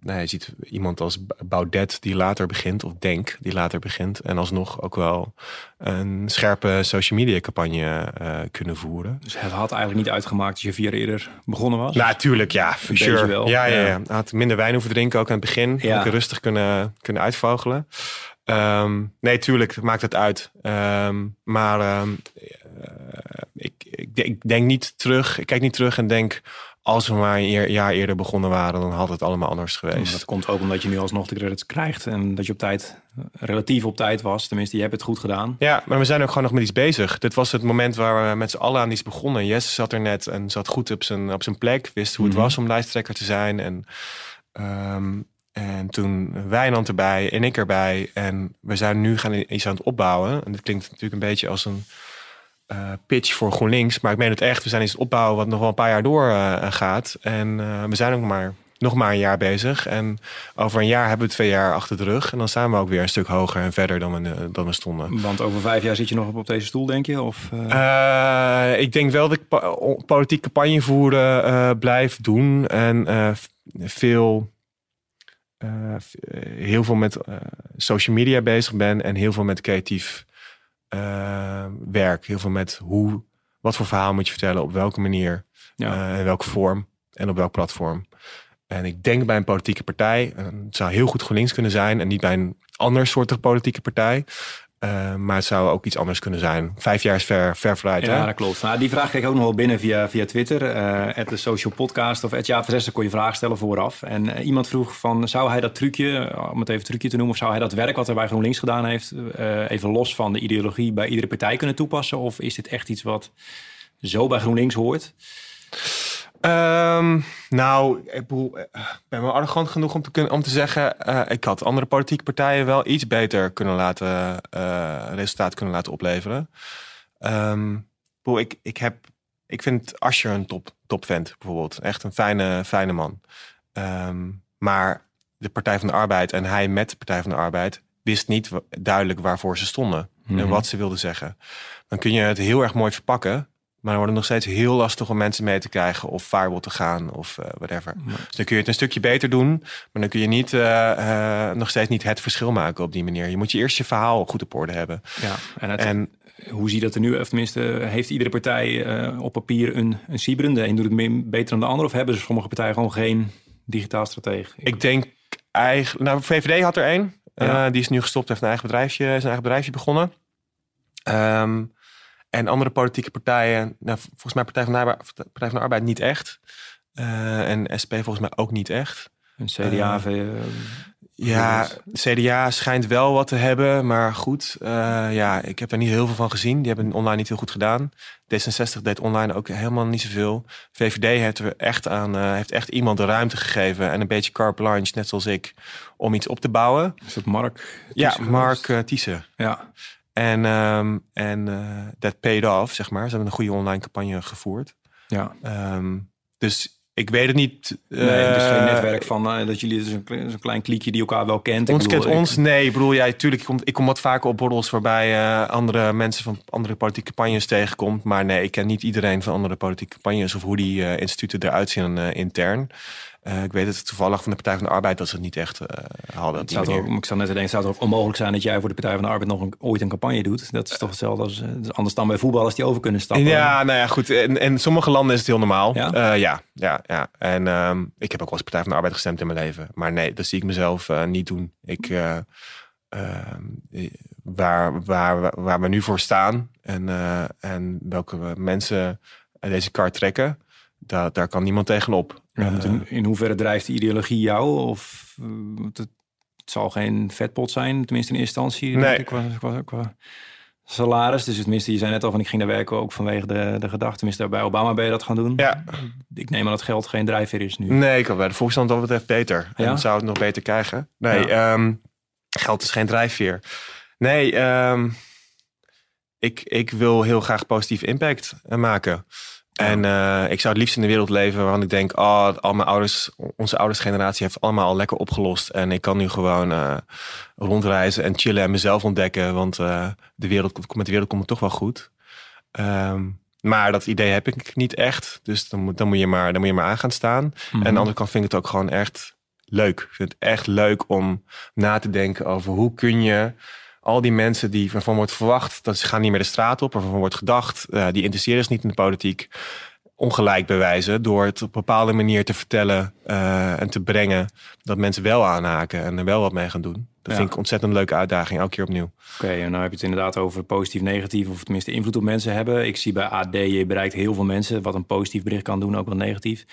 nou, je ziet iemand als Baudet die later begint, of Denk die later begint. En alsnog ook wel een scherpe social media campagne uh, kunnen voeren. Dus het had eigenlijk niet uitgemaakt als je vier eerder begonnen was? Natuurlijk, ja, for sure. Wel. Ja, ja, ja. Had minder wijn hoeven drinken ook aan het begin. Ja. Ook rustig kunnen, kunnen uitvogelen. Um, nee, tuurlijk maakt het uit. Um, maar um, uh, ik, ik, ik denk niet terug. Ik kijk niet terug en denk als we maar een jaar eerder begonnen waren, dan had het allemaal anders geweest. Dat komt ook omdat je nu alsnog de credits krijgt en dat je op tijd, relatief op tijd was. Tenminste, je hebt het goed gedaan. Ja, maar we zijn ook gewoon nog met iets bezig. Dit was het moment waar we met z'n allen aan iets begonnen. Jesse zat er net en zat goed op zijn, op zijn plek, wist hoe het mm -hmm. was om lijsttrekker te zijn. En, um, en toen Wijnand erbij en ik erbij. En we zijn nu gaan iets aan het opbouwen. En dit klinkt natuurlijk een beetje als een eh, pitch voor GroenLinks. Maar ik meen het echt. We zijn in het opbouwen wat nog wel een paar jaar door eh, gaat. En eh, we zijn ook maar, nog maar een jaar bezig. En over een jaar hebben we twee jaar achter de rug. En dan staan we ook weer een stuk hoger en verder dan we, dan we stonden. Want over vijf jaar zit je nog op, op deze stoel, denk je? Of, ik denk wel dat ik politiek campagne voeren blijf doen. En veel... heel veel met social media bezig ben en heel veel met creatief uh, werk. Heel veel met hoe, wat voor verhaal moet je vertellen, op welke manier, ja. uh, in welke vorm en op welk platform. En ik denk bij een politieke partij, het zou heel goed GroenLinks kunnen zijn en niet bij een ander soortige politieke partij. Uh, maar het zou ook iets anders kunnen zijn. Vijf jaar is ver, ver vooruit. Ja, dat klopt. Nou, die vraag kreeg ik ook nog wel binnen via, via Twitter. Uh, de social podcast of at kon je vragen stellen vooraf. En uh, iemand vroeg van, zou hij dat trucje, om het even trucje te noemen... of zou hij dat werk wat hij bij GroenLinks gedaan heeft... even los van de ideologie bij iedere partij kunnen toepassen? Of is dit echt iets wat zo bij GroenLinks hoort? Um, nou, ik ben wel arrogant genoeg om te, kunnen, om te zeggen... Uh, ik had andere politieke partijen wel iets beter kunnen laten... Uh, resultaat kunnen laten opleveren. Um, ik, ik, heb, ik vind Ascher een top, top vent, bijvoorbeeld. Echt een fijne, fijne man. Um, maar de Partij van de Arbeid en hij met de Partij van de Arbeid... wist niet duidelijk waarvoor ze stonden en mhm. wat ze wilden zeggen. Dan kun je het heel erg mooi verpakken... Maar dan wordt het nog steeds heel lastig om mensen mee te krijgen of firewall te gaan of uh, whatever. Dus dan kun je het een stukje beter doen, maar dan kun je niet, uh, uh, nog steeds niet het verschil maken op die manier. Je moet je eerst je verhaal goed op orde hebben. Ja, en, het, en hoe zie je dat er nu? Of tenminste, heeft iedere partij op papier een, een Sibren? De een doet het beter dan de ander of hebben sommige partijen gewoon geen digitaal strategie? Ik denk eigenlijk, nou VVD had er één. Ja. die is nu gestopt, heeft een eigen bedrijfje, zijn eigen bedrijfje begonnen. Um, en andere politieke partijen, nou, volgens mij Partij van, de Arbeid, Partij van de Arbeid niet echt. Uh, en SP volgens mij ook niet echt. Een CDA, uh, uh, ja, CDA schijnt wel wat te hebben, maar goed. Uh, ja, ik heb er niet heel veel van gezien. Die hebben online niet heel goed gedaan. D66 deed online ook helemaal niet zoveel. VVD heeft er echt aan, uh, heeft echt iemand de ruimte gegeven en een beetje carte blanche, net zoals ik, om iets op te bouwen. Is dat Mark? Ja, Mark uh. Ja. En, um, en uh, that paid off, zeg maar. Ze hebben een goede online campagne gevoerd. Ja. Um, dus ik weet het niet. Uh, nee, dus geen netwerk van uh, dat jullie dus een, een klein kliekje die elkaar wel kent. Ons kent ons, nee. Ik bedoel, ja, tuurlijk, ik kom, ik kom wat vaker op borrels waarbij uh, andere mensen van andere politieke campagnes tegenkomt. Maar nee, ik ken niet iedereen van andere politieke campagnes of hoe die instituten eruit zien intern. Uh, ik weet het toevallig van de Partij van de Arbeid dat ze het niet echt uh, hadden. Het zou ook, ik zou net denken, zou het ook onmogelijk zijn dat jij voor de Partij van de Arbeid nog een, ooit een campagne doet. Dat is toch hetzelfde als uh, anders dan bij voetballers die over kunnen stappen. Ja, nou ja, goed. En in sommige landen is het heel normaal. Ja, ja, ja, ja. En um, ik heb ook wel eens Partij van de Arbeid gestemd in mijn leven. Maar nee, dat zie ik mezelf niet doen. Ik, ehm, waar, waar, waar we nu voor staan en, en welke mensen deze kar trekken, daar, daar kan niemand tegenop. Ja, in, in, hoeverre drijft de ideologie jou? Of uh, het, het, zal geen vetpot zijn, tenminste in eerste instantie. Nee. Qua, qua, qua, salaris. Dus tenminste, je zei net al van ik ging daar werken ook vanwege de, de gedachte. Tenminste, bij Obama ben je dat gaan doen. Ja. Ik neem aan dat geld geen drijfveer is nu. Nee, ik had bij de volksstand dat betreft beter. En zou het nog beter krijgen. Nee, ja. um, geld is geen drijfveer. Nee, um, ik, ik wil heel graag positief impact maken. En uh, ik zou het liefst in de wereld leven waarvan ik denk, oh, al mijn ouders, onze ouders generatie heeft allemaal al lekker opgelost. En ik kan nu gewoon uh, rondreizen en chillen en mezelf ontdekken. Want uh, de wereld, met de wereld komt het toch wel goed. Um, maar dat idee heb ik niet echt. Dus dan moet, dan moet, je, maar, dan moet je maar aan gaan staan. Mm -hmm. En aan de andere kant vind ik het ook gewoon echt leuk. Ik vind het echt leuk om na te denken over hoe kun je al die mensen die waarvan wordt verwacht dat ze gaan niet meer de straat op, waarvan wordt gedacht, uh, die interesseren zich niet in de politiek, ongelijk bewijzen door het op een bepaalde manier te vertellen uh, en te brengen dat mensen wel aanhaken en er wel wat mee gaan doen. Dat ja. vind ik een ontzettend leuke uitdaging, elke keer opnieuw. Oké, okay, en nou heb je het inderdaad over positief, negatief, of tenminste invloed op mensen hebben. Ik zie bij AD, je bereikt heel veel mensen, wat een positief bericht kan doen, ook wel negatief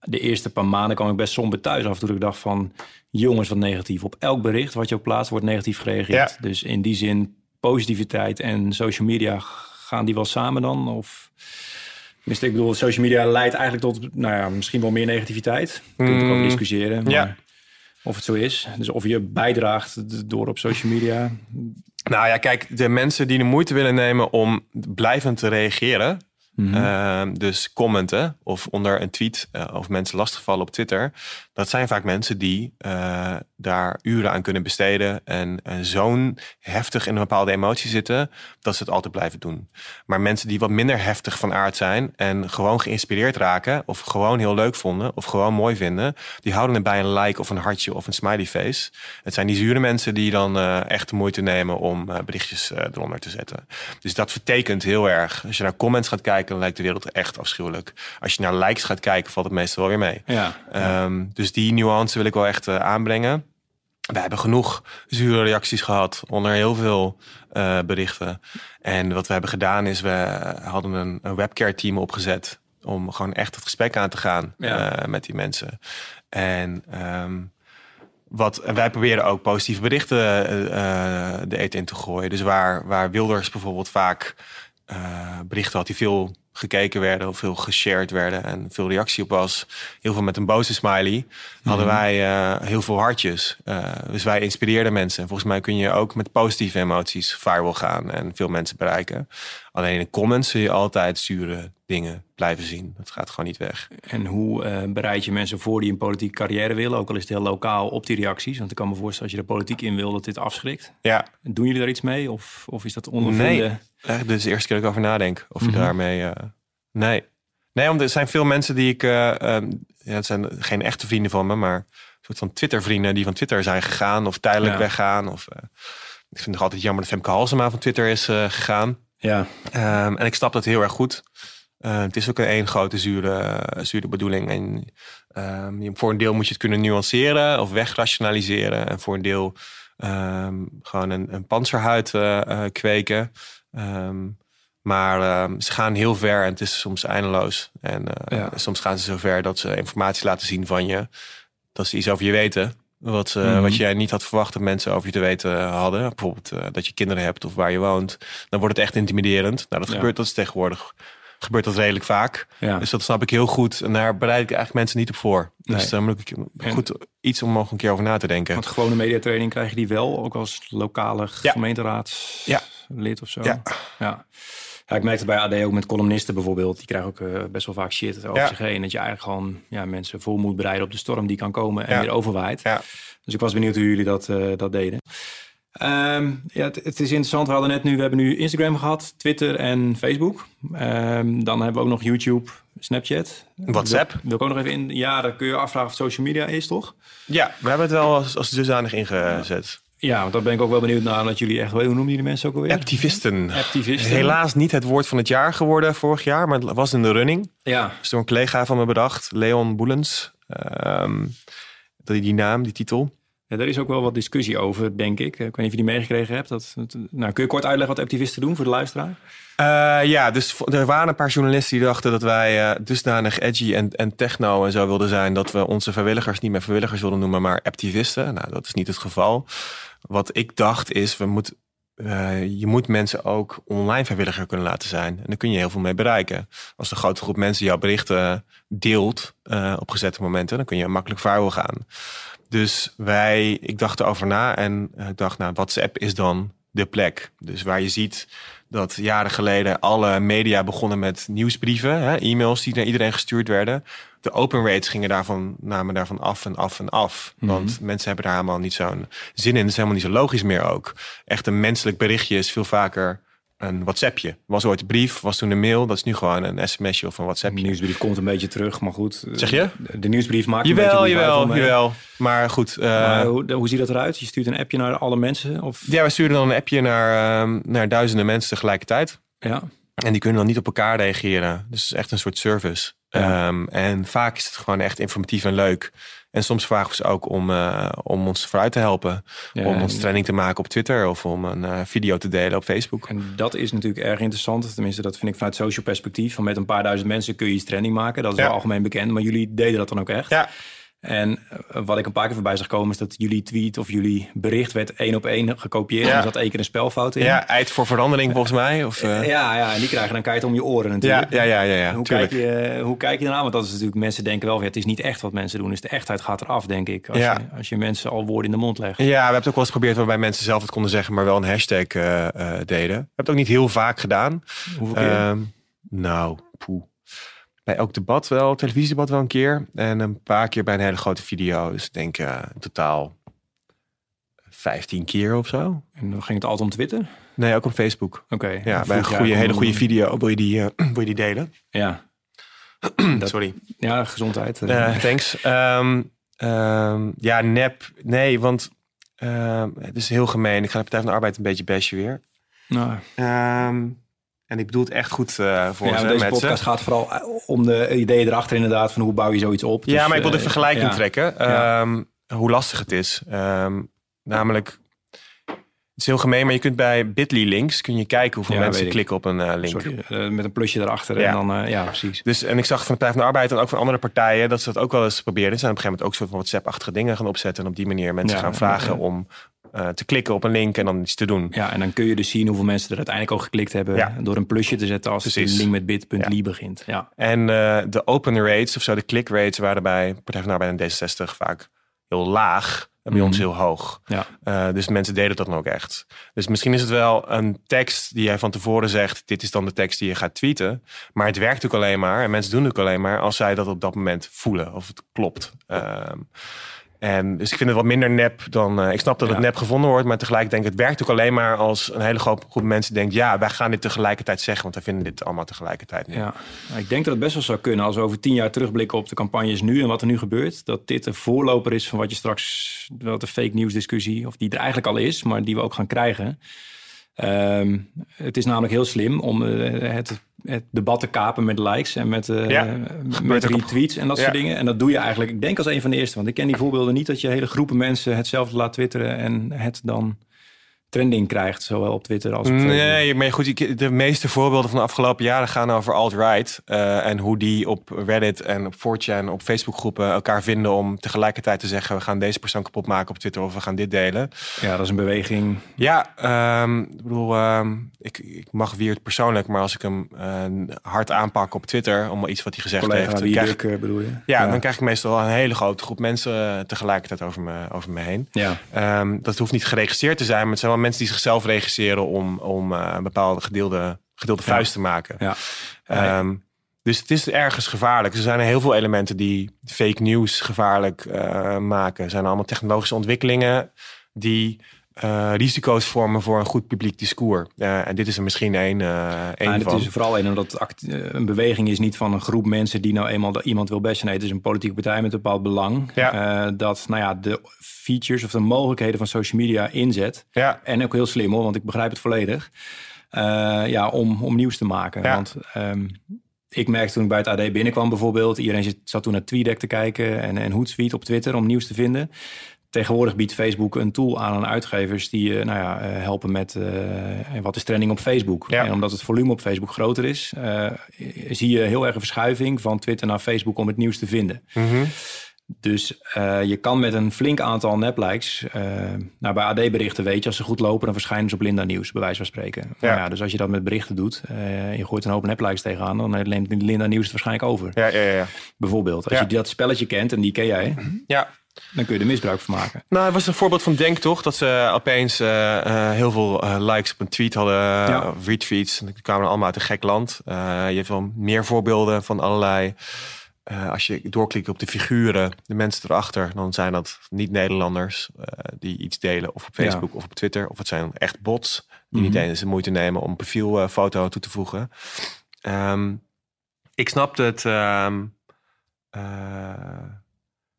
de eerste paar maanden kwam ik best somber thuis af. Toen ik dacht van, jongens, wat negatief. Op elk bericht wat je ook plaatst, wordt negatief gereageerd. Ja. Dus in die zin, positiviteit en social media, gaan die wel samen dan? Of... Dus ik bedoel, social media leidt eigenlijk tot, nou ja, misschien wel meer negativiteit. Kun je mm. ook discussiëren. Maar... Ja. Of het zo is. Dus of je bijdraagt door op social media. Nou ja, kijk, de mensen die de moeite willen nemen om blijvend te reageren, Mhm. Ehm, dus commenten of onder een tweet uh, of mensen lastigvallen op Twitter. Dat zijn vaak mensen die uh, daar uren aan kunnen besteden. En, en zo'n heftig in een bepaalde emotie zitten. Dat ze het altijd blijven doen. Maar mensen die wat minder heftig van aard zijn. En gewoon geïnspireerd raken. Of gewoon heel leuk vonden. Of gewoon mooi vinden. Die houden het bij een like of een hartje of een smiley face. Het zijn die zure mensen die dan uh, echt de moeite nemen om berichtjes eronder te zetten. Dus dat vertekent heel erg. Als je naar comments gaat kijken dan lijkt de wereld echt afschuwelijk. Als je naar likes gaat kijken, valt het meestal wel weer mee. Ja, ehm, dus die nuance wil ik wel echt uh, aanbrengen. We hebben genoeg zure reacties gehad onder heel veel uh, berichten. En wat we hebben gedaan is, we hadden een, een webcare team opgezet om gewoon echt het gesprek aan te gaan ja. uh, met die mensen. En um, wat, wij proberen ook positieve berichten uh, de eten in te gooien. Dus waar, waar Wilders bijvoorbeeld vaak berichten had die veel gekeken werden of veel geshared werden en veel reactie op was. Heel veel met een boze smiley. Hadden mhm. wij uh, heel veel hartjes. Uh, dus wij inspireerden mensen. En volgens mij kun je ook met positieve emoties viral gaan en veel mensen bereiken. Alleen in de comments zul je altijd zure dingen blijven zien. Dat gaat gewoon niet weg. En hoe uh, bereid je mensen voor die een politieke carrière willen, ook al is het heel lokaal, op die reacties? Want ik kan me voorstellen, als je de politiek in wil, dat dit afschrikt. Ja. Doen jullie daar iets mee? Of, of is dat ondervinden? Nee, dit is de eerste keer dat ik over nadenk. Of je mhm. daarmee... Uh, nee. Nee, want er zijn veel mensen die ik... Uh, ja, het zijn geen echte vrienden van me, maar een soort van Twitter-vrienden die van Twitter zijn gegaan of tijdelijk weggaan. Of, ik vind het altijd jammer dat Femke Halsema van Twitter is gegaan. Ja. Um, en ik snap dat heel erg goed. Uh, het is ook een één grote zure, zure bedoeling. En um, voor een deel moet je het kunnen nuanceren of wegrationaliseren. En voor een deel um, gewoon een, een panzerhuid uh, kweken. Maar ze gaan heel ver en het is soms eindeloos. En uh, ja. soms gaan ze zo ver dat ze informatie laten zien van je. Dat ze iets over je weten. Wat, uh, mm wat jij niet had verwacht dat mensen over je te weten hadden. Bijvoorbeeld uh, dat je kinderen hebt of waar je woont. Dan wordt het echt intimiderend. Nou, dat gebeurt dat is tegenwoordig. Gebeurt dat redelijk vaak. Ja. Dus dat snap ik heel goed. En daar bereid ik eigenlijk mensen niet op voor. Dus dan moet ik goed iets om nog een keer over na te denken. Want gewone mediatraining krijg je die wel, ook als lokale ja. Gemeenteraadslid of zo. Ja. ja. Ja, ik merkte bij AD ook met columnisten bijvoorbeeld. Die krijgen ook uh, best wel vaak shit over zich heen. Dat je eigenlijk gewoon ja, mensen voor moet bereiden op de storm die kan komen en weer overwaait. Ja. Dus ik was benieuwd hoe jullie dat, uh, dat deden. Um, ja, het, het, is interessant. We hadden net nu, we hebben nu Instagram gehad, Twitter en Facebook. Um, dan hebben we ook nog YouTube, Snapchat. WhatsApp. Wil, wil ik ook nog even in. Ja, dan kun je afvragen of social media is, toch? Ja, we hebben het wel als, als dusdanig ingezet. Ja, want daar ben ik ook wel benieuwd naar. Dat jullie echt, hoe noemen jullie mensen ook alweer? Activisten. Activisten. Helaas niet het woord van het jaar geworden vorig jaar, maar het was in de running. Ja. Dus door een collega van me bedacht, Leon Boelens. Um, die naam, die titel. Ja, daar is ook wel wat discussie over, denk ik. Ik weet niet of je die meegekregen hebt. Dat, nou, kun je kort uitleggen wat activisten doen voor de luisteraar? Uh, ja, dus er waren een paar journalisten die dachten dat wij uh, dusdanig edgy en, en techno en zo wilden zijn... dat we onze vrijwilligers niet meer vrijwilligers wilden noemen, maar activisten. Nou, dat is niet het geval. Wat ik dacht is, we moet, uh, je moet mensen ook online vrijwilliger kunnen laten zijn. En daar kun je heel veel mee bereiken. Als een grote groep mensen jouw berichten deelt op gezette momenten... dan kun je makkelijk viral gaan. Dus wij, ik dacht erover na en ik dacht, nou, WhatsApp is dan de plek. Dus waar je ziet dat jaren geleden alle media begonnen met nieuwsbrieven, e-mails die naar iedereen gestuurd werden. De open rates gingen daarvan, namen daarvan af en af en af. Mhm. Want mensen hebben daar helemaal niet zo'n zin in. Het is helemaal niet zo logisch meer ook. Echt een menselijk berichtje is veel vaker een WhatsAppje. Was ooit een brief, was toen een mail. Dat is nu gewoon een sms'je of een WhatsAppje. De nieuwsbrief komt een beetje terug, maar goed. Zeg je? De nieuwsbrief maakt jawel, een beetje jawel, jawel. Maar goed. Uh, maar hoe, hoe ziet dat eruit? Je stuurt een appje naar alle mensen? Of? Ja, we sturen dan een appje naar, uh, naar duizenden mensen tegelijkertijd. Ja. En die kunnen dan niet op elkaar reageren. Dus het is echt een soort service. Um, en vaak is het gewoon echt informatief en leuk. En soms vragen we ze ook om, uh, om ons vooruit te helpen. Ja, om ons training te maken op Twitter of om een uh, video te delen op Facebook. En dat is natuurlijk erg interessant. Tenminste, dat vind ik vanuit social perspectief. Van met een paar duizend mensen kun je iets training maken. Dat is ja. wel algemeen bekend. Maar jullie deden dat dan ook echt. Ja. En eh, wat ik een paar keer voorbij zag komen... is dat jullie tweet of jullie bericht werd één op één gekopieerd. Ja. En er zat één keer een spelfout in. Ja, eind voor verandering volgens mij. Of, eh, ja, ja, en die krijgen dan keihard om je oren natuurlijk. ja, ja, ja, ja, Hoe tuurlijk. kijk, je, hoe kijk je ernaar? Want dat is natuurlijk, mensen denken wel, het is niet echt wat mensen doen. Dus de echtheid gaat eraf, denk ik. Als, Ja. je, als je mensen al woorden in de mond legt. Ja, we hebben het ook wel eens geprobeerd waarbij mensen zelf het konden zeggen, maar wel een hashtag eh, eh, deden. We hebben het ook niet heel vaak gedaan. Hoeveel keer? Ehm, nou, poeh. Bij elk debat wel, televisiedebat wel een keer. En een paar keer bij een hele grote video. Dus ik denk in totaal 15 keer of zo. en dan ging het altijd om Twitter? Nee, ook op Facebook. Oké. Ja, bij een goede, hele goede video wil je die, eh, wil je die delen. Ja, Dat- Sorry. ja gezondheid. Eh, thanks. Ehm, ehm, ja, nep. Nee, want ehm, het is heel gemeen. Ik ga de Partij van de Arbeid een beetje bashen weer. nou, en ik bedoel het echt goed eh, voor ja, ze, deze ze. podcast gaat vooral eh, om de ideeën erachter inderdaad. Van hoe bouw je zoiets op. Ja, Dus, maar ik wil de eh, vergelijking ja. trekken. Ehm, hoe lastig het is. Ehm, namelijk, het is heel gemeen, maar je kunt bij Bitly links kun je kijken hoeveel Ja, mensen klikken op een link. Sorry, met een plusje erachter. Ja. En dan, ja, precies. Dus, en ik zag van de Partij van de Arbeid en ook van andere partijen dat ze dat ook wel eens probeerden. Ze zijn op een gegeven moment ook soort van WhatsApp-achtige dingen gaan opzetten. En op die manier mensen Ja, gaan vragen om eh, te klikken op een link en dan iets te doen. Ja, en dan kun je dus zien hoeveel mensen er uiteindelijk al geklikt hebben. Ja. Door een plusje te zetten als Precies. de link met bit.ly begint. Ja. En eh, de open rates, of zo, de click rates, waren bij Partij van Arbeid en D66 vaak heel laag. En bij Mhm. ons heel hoog. Ja. Eh, dus mensen deden dat dan ook echt. Dus misschien is het wel een tekst die jij van tevoren zegt: dit is dan de tekst die je gaat tweeten. Maar het werkt ook alleen maar, en mensen doen het ook alleen maar als zij dat op dat moment voelen of het klopt. Ehm, en dus ik vind het wat minder nep dan. eh, ik snap dat het nep gevonden wordt, maar tegelijk denk ik: het werkt ook alleen maar als een hele groep, groep mensen denkt: ja, wij gaan dit tegelijkertijd zeggen, want wij vinden dit allemaal tegelijkertijd. nu. Ja, Nou, ik denk dat het best wel zou kunnen als we over tien jaar terugblikken op de campagnes nu en wat er nu gebeurt. Dat dit een voorloper is van wat je straks, wat de fake news discussie, of die er eigenlijk al is, maar die we ook gaan krijgen. Ehm, het is namelijk heel slim om eh, het, het debat te kapen met likes en met, Ja, met retweets en dat Ja. soort dingen. En dat doe je eigenlijk, ik denk als een van de eerste. Want ik ken die voorbeelden niet dat je hele groepen mensen hetzelfde laat twitteren en het dan trending krijgt, zowel op Twitter als op Facebook. Nee, maar goed, de meeste voorbeelden van de afgelopen jaren gaan over alt-right. eh, en hoe die op Reddit en op 4chan, op Facebookgroepen elkaar vinden om tegelijkertijd te zeggen: we gaan deze persoon kapot maken op Twitter of we gaan dit delen. Ja, dat is een beweging. Ja, ehm, ik bedoel, ehm, ik, ik mag Wiert persoonlijk, maar als ik hem eh, hard aanpak op Twitter om iets wat hij gezegd Collega heeft, dan wie krijg, Duk, eh, bedoel je? ja, dan krijg ik meestal een hele grote groep mensen tegelijkertijd over me, over me heen. Ja, Ehm, dat hoeft niet geregistreerd te zijn, maar het zijn wel mensen die zichzelf registreren om, om eh, een bepaalde gedeelde, gedeelde vuist te maken. ja. Ehm, dus het is ergens gevaarlijk. Er zijn heel veel elementen die fake news gevaarlijk eh, maken. Er zijn allemaal technologische ontwikkelingen die eh, risico's vormen voor een goed publiek discours. Eh, en dit is er misschien één één en van. het is vooral een omdat act- een beweging is niet van een groep mensen die nou eenmaal iemand wil bashen. Nee, het is een politieke partij met een bepaald belang. Ja. dat nou ja, de features of de mogelijkheden van social media inzet. Ja, En ook heel slim hoor, want ik begrijp het volledig. Ja, om, om nieuws te maken. Ja. Want ehm, ik merkte toen ik bij het AD binnenkwam bijvoorbeeld. Iedereen zat toen naar TweetDeck te kijken en, en Hootsuite op Twitter om nieuws te vinden. Tegenwoordig biedt Facebook een tool aan aan uitgevers die eh, nou ja, eh, helpen met eh, wat is trending op Facebook. Ja. En omdat het volume op Facebook groter is, zie je heel erg een verschuiving van Twitter naar Facebook om het nieuws te vinden. Mhm. Dus je kan met een flink aantal neplikes, eh nou bij AD-berichten weet je, als ze goed lopen, dan verschijnen ze op Linda Nieuws, bij wijze van spreken. Ja. Ja. dus als je dat met berichten doet, eh, je gooit een hoop neplikes tegenaan, dan neemt Linda Nieuws het waarschijnlijk over. ja, ja, ja. Bijvoorbeeld, als Ja. je dat spelletje kent, en die ken jij, ja. Dan kun je er misbruik van maken. Nou, het was een voorbeeld van Denk toch? Dat ze opeens eh, eh, heel veel eh, likes op een tweet hadden, Ja. retweets. En die kwamen allemaal uit een gek land. Je hebt wel meer voorbeelden van allerlei. als je doorklikt op de figuren, de mensen erachter, dan zijn dat niet Nederlanders eh, die iets delen, of op Ja. Facebook of op Twitter. Of het zijn echt bots die Mhm. niet eens de moeite nemen om een profielfoto toe te voegen. Ehm, ik snapte het, ehm, eh,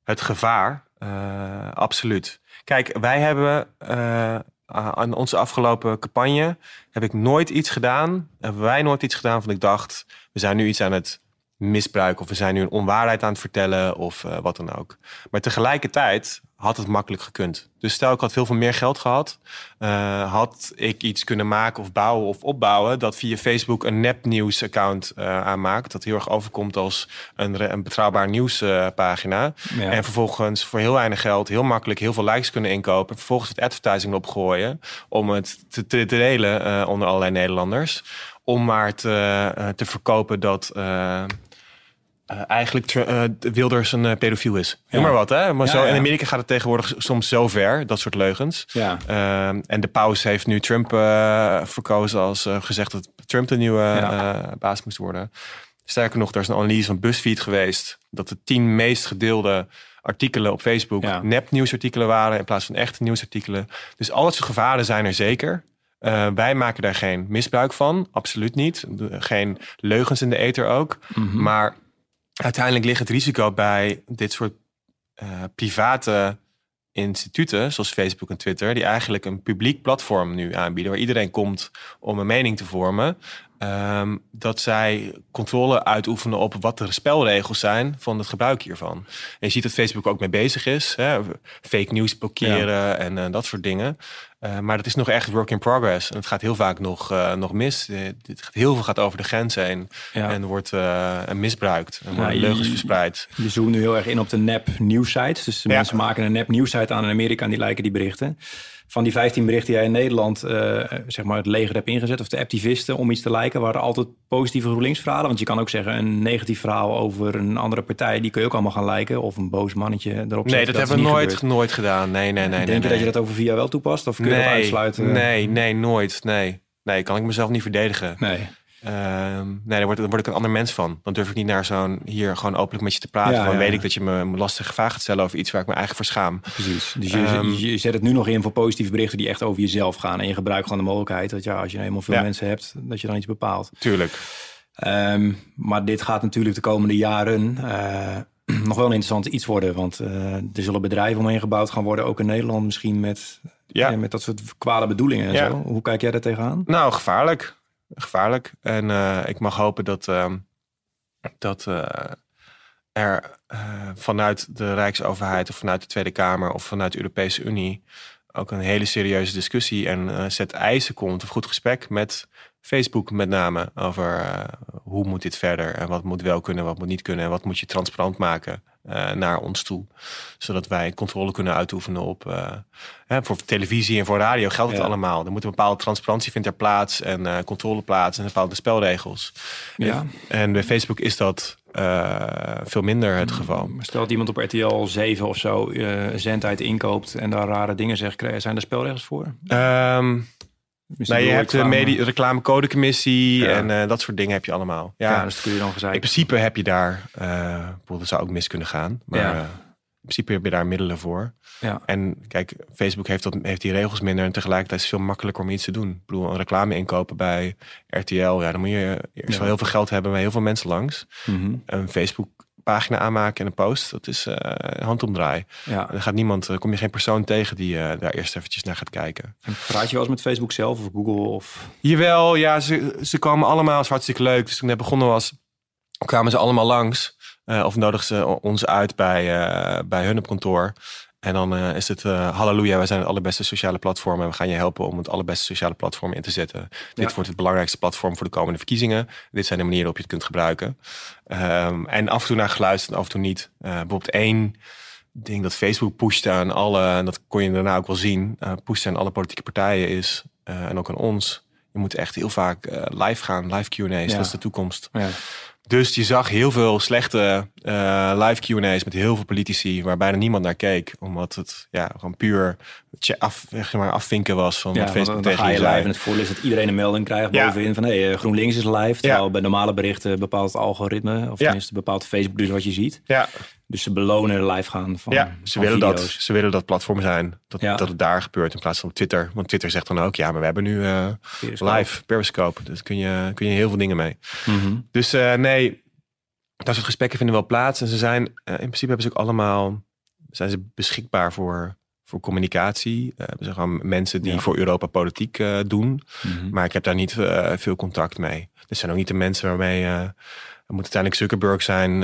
het gevaar, eh, absoluut. Kijk, wij hebben eh, aan onze afgelopen campagne heb ik nooit iets gedaan. Hebben wij nooit iets gedaan van ik dacht, we zijn nu iets aan het misbruik of we zijn nu een onwaarheid aan het vertellen of uh, wat dan ook. Maar tegelijkertijd had het makkelijk gekund. Dus stel ik had veel veel meer geld gehad, uh, had ik iets kunnen maken of bouwen of opbouwen dat via Facebook een nepnieuws account uh, aanmaakt, dat heel erg overkomt als een, een betrouwbaar nieuwspagina. Ja. En vervolgens voor heel weinig geld heel makkelijk heel veel likes kunnen inkopen, vervolgens het advertising opgooien om het te, te delen onder allerlei Nederlanders om maar te, te verkopen dat uh, eigenlijk uh, Wilders een uh, pedofiel is. Noem maar wat, hè? Maar zo, In Amerika gaat het tegenwoordig soms zo ver, dat soort leugens. Ja. Ehm, en de paus heeft nu Trump verkozen als gezegd dat Trump de nieuwe baas moest worden. Sterker nog, er is een analyse van BuzzFeed geweest dat de tien meest gedeelde artikelen op Facebook nepnieuwsartikelen waren in plaats van echte nieuwsartikelen. Dus al dat soort gevaren zijn er zeker. wij maken daar geen misbruik van, absoluut niet. Geen leugens in de ether ook. Mhm. Maar uiteindelijk ligt het risico bij dit soort uh, private instituten, zoals Facebook en Twitter, die eigenlijk een publiek platform nu aanbieden, waar iedereen komt om een mening te vormen. Um, dat zij controle uitoefenen op wat de spelregels zijn van het gebruik hiervan. En je ziet dat Facebook ook mee bezig is. Hè? Fake news blokkeren en uh, dat soort dingen. Uh, maar dat is nog echt work in progress. En het gaat heel vaak nog, uh, nog mis. Dit gaat, heel veel gaat over de grens heen. Ja. En wordt misbruikt. En worden leugens verspreid. Je zoomt nu heel erg in op de nep nieuwsites. Dus de mensen maken een nep nieuwsite aan in Amerika en die lijken die berichten van die 15 berichten die jij in Nederland uh, zeg maar het leger hebt ingezet, of de activisten om iets te lijken, waren altijd positieve GroenLinks verhalen. Want je kan ook zeggen, een negatief verhaal over een andere partij, die kun je ook allemaal gaan lijken. Of een boos mannetje erop Nee, dat, hebben we nooit, nooit gedaan. Nee, nee, nee. Denk je dat je dat over via wel toepast? Of kun je nee, dat uitsluiten? Nee, nee, nooit. Nee. Nee, kan ik mezelf niet verdedigen. Nee. Uh, nee, daar word, word, ik een ander mens van. Dan durf ik niet naar zo'n hier gewoon openlijk met je te praten. Ja, dan weet ik dat je me lastige vragen gaat stellen over iets waar ik me eigenlijk voor schaam. Precies. Dus je, um, je, zet het nu nog in voor positieve berichten die echt over jezelf gaan. En je gebruikt gewoon de mogelijkheid dat ja, als je nou helemaal veel mensen hebt, dat je dan iets bepaalt. Tuurlijk. Um, maar dit gaat natuurlijk de komende jaren uh, nog wel een interessant iets worden. Want uh, er zullen bedrijven omheen gebouwd gaan worden, ook in Nederland misschien met, ja. met dat soort kwade bedoelingen en zo. Hoe kijk jij daar tegenaan? Nou, gevaarlijk gevaarlijk. En uh, ik mag hopen dat, uh, dat uh, er vanuit de Rijksoverheid of vanuit de Tweede Kamer of vanuit de Europese Unie ook een hele serieuze discussie en zet eisen komt of goed gesprek met Facebook met name over hoe moet dit verder en wat moet wel kunnen, wat moet niet kunnen en wat moet je transparant maken uh, naar ons toe. Zodat wij controle kunnen uitoefenen op. Uh, hè, voor televisie en voor radio geldt het allemaal. Er moet een bepaalde transparantie vindt er plaats en uh, controle plaats en bepaalde spelregels. Ja. En, en bij Facebook is dat veel minder het geval. Maar stel dat iemand op RTL 7 of zo zendtijd inkoopt en daar rare dingen zegt, zijn er spelregels voor? Um, nou, je hebt de reclamecodecommissie ja. en uh, dat soort dingen heb je allemaal. Ja, ja dus dat kun je dan gezegd. In principe heb je daar, uh, dat zou ook mis kunnen gaan, maar ja. uh, in principe heb je daar middelen voor. Ja. En kijk, Facebook heeft, dat, heeft die regels minder en tegelijkertijd is het veel makkelijker om iets te doen. Ik bedoel, een reclame inkopen bij RTL, ja, dan moet je eerst wel heel veel geld hebben bij heel veel mensen langs. Mm -hmm. En Facebook pagina aanmaken en een post, dat is uh, handomdraai. Ja. Er gaat niemand, er kom je geen persoon tegen die uh, daar eerst eventjes naar gaat kijken. En praat je wel eens met Facebook zelf of Google? Of? Jawel, ja, ze, ze komen allemaal, is hartstikke leuk. Dus toen net begonnen was, kwamen ze allemaal langs. Uh, of nodigden ze ons uit bij, bij hun op kantoor. En dan uh, is het uh, halleluja, wij zijn het allerbeste sociale platform en we gaan je helpen om het allerbeste sociale platform in te zetten. Ja. Dit wordt het belangrijkste platform voor de komende verkiezingen. Dit zijn de manieren waarop je het kunt gebruiken. Um, en af en toe naar geluisterd, af en toe niet. Uh, bijvoorbeeld één ding dat Facebook pushte aan alle, en dat kon je daarna ook wel zien, uh, pushte aan alle politieke partijen is, en ook aan ons. Je moet echt heel vaak live gaan, live Q&A's, ja. dat is de toekomst. Ja. Dus je zag heel veel slechte uh, live Q&A's met heel veel politici, waar bijna niemand naar keek, omdat het ja, gewoon puur af, zeg maar, afvinken was van ja, wat Facebook dan, dan ga je live en het voordeel is dat iedereen een melding krijgt ja. bovenin van hey, eh, GroenLinks is live, terwijl ja. bij normale berichten bepaalt het algoritme, of tenminste bepaalt Facebook dus wat je ziet. Ja. Dus ze belonen live gaan van Ja, ze, willen, dat, ze willen dat platform zijn, dat, dat het daar gebeurt in plaats van Twitter. Want Twitter zegt dan ook, ja, maar we hebben nu uh, Periscope. live Periscope, dus kun je, kun je heel veel dingen mee. Mm -hmm. Dus uh, nee, dat soort gesprekken vinden wel plaats. En ze zijn, uh, in principe hebben ze ook allemaal, zijn ze beschikbaar voor, voor communicatie. Uh, zijn gewoon mensen die voor Europa politiek doen. Mhm. Maar ik heb daar niet veel contact mee. Dit zijn ook niet de mensen waarmee... Het moet uiteindelijk Zuckerberg zijn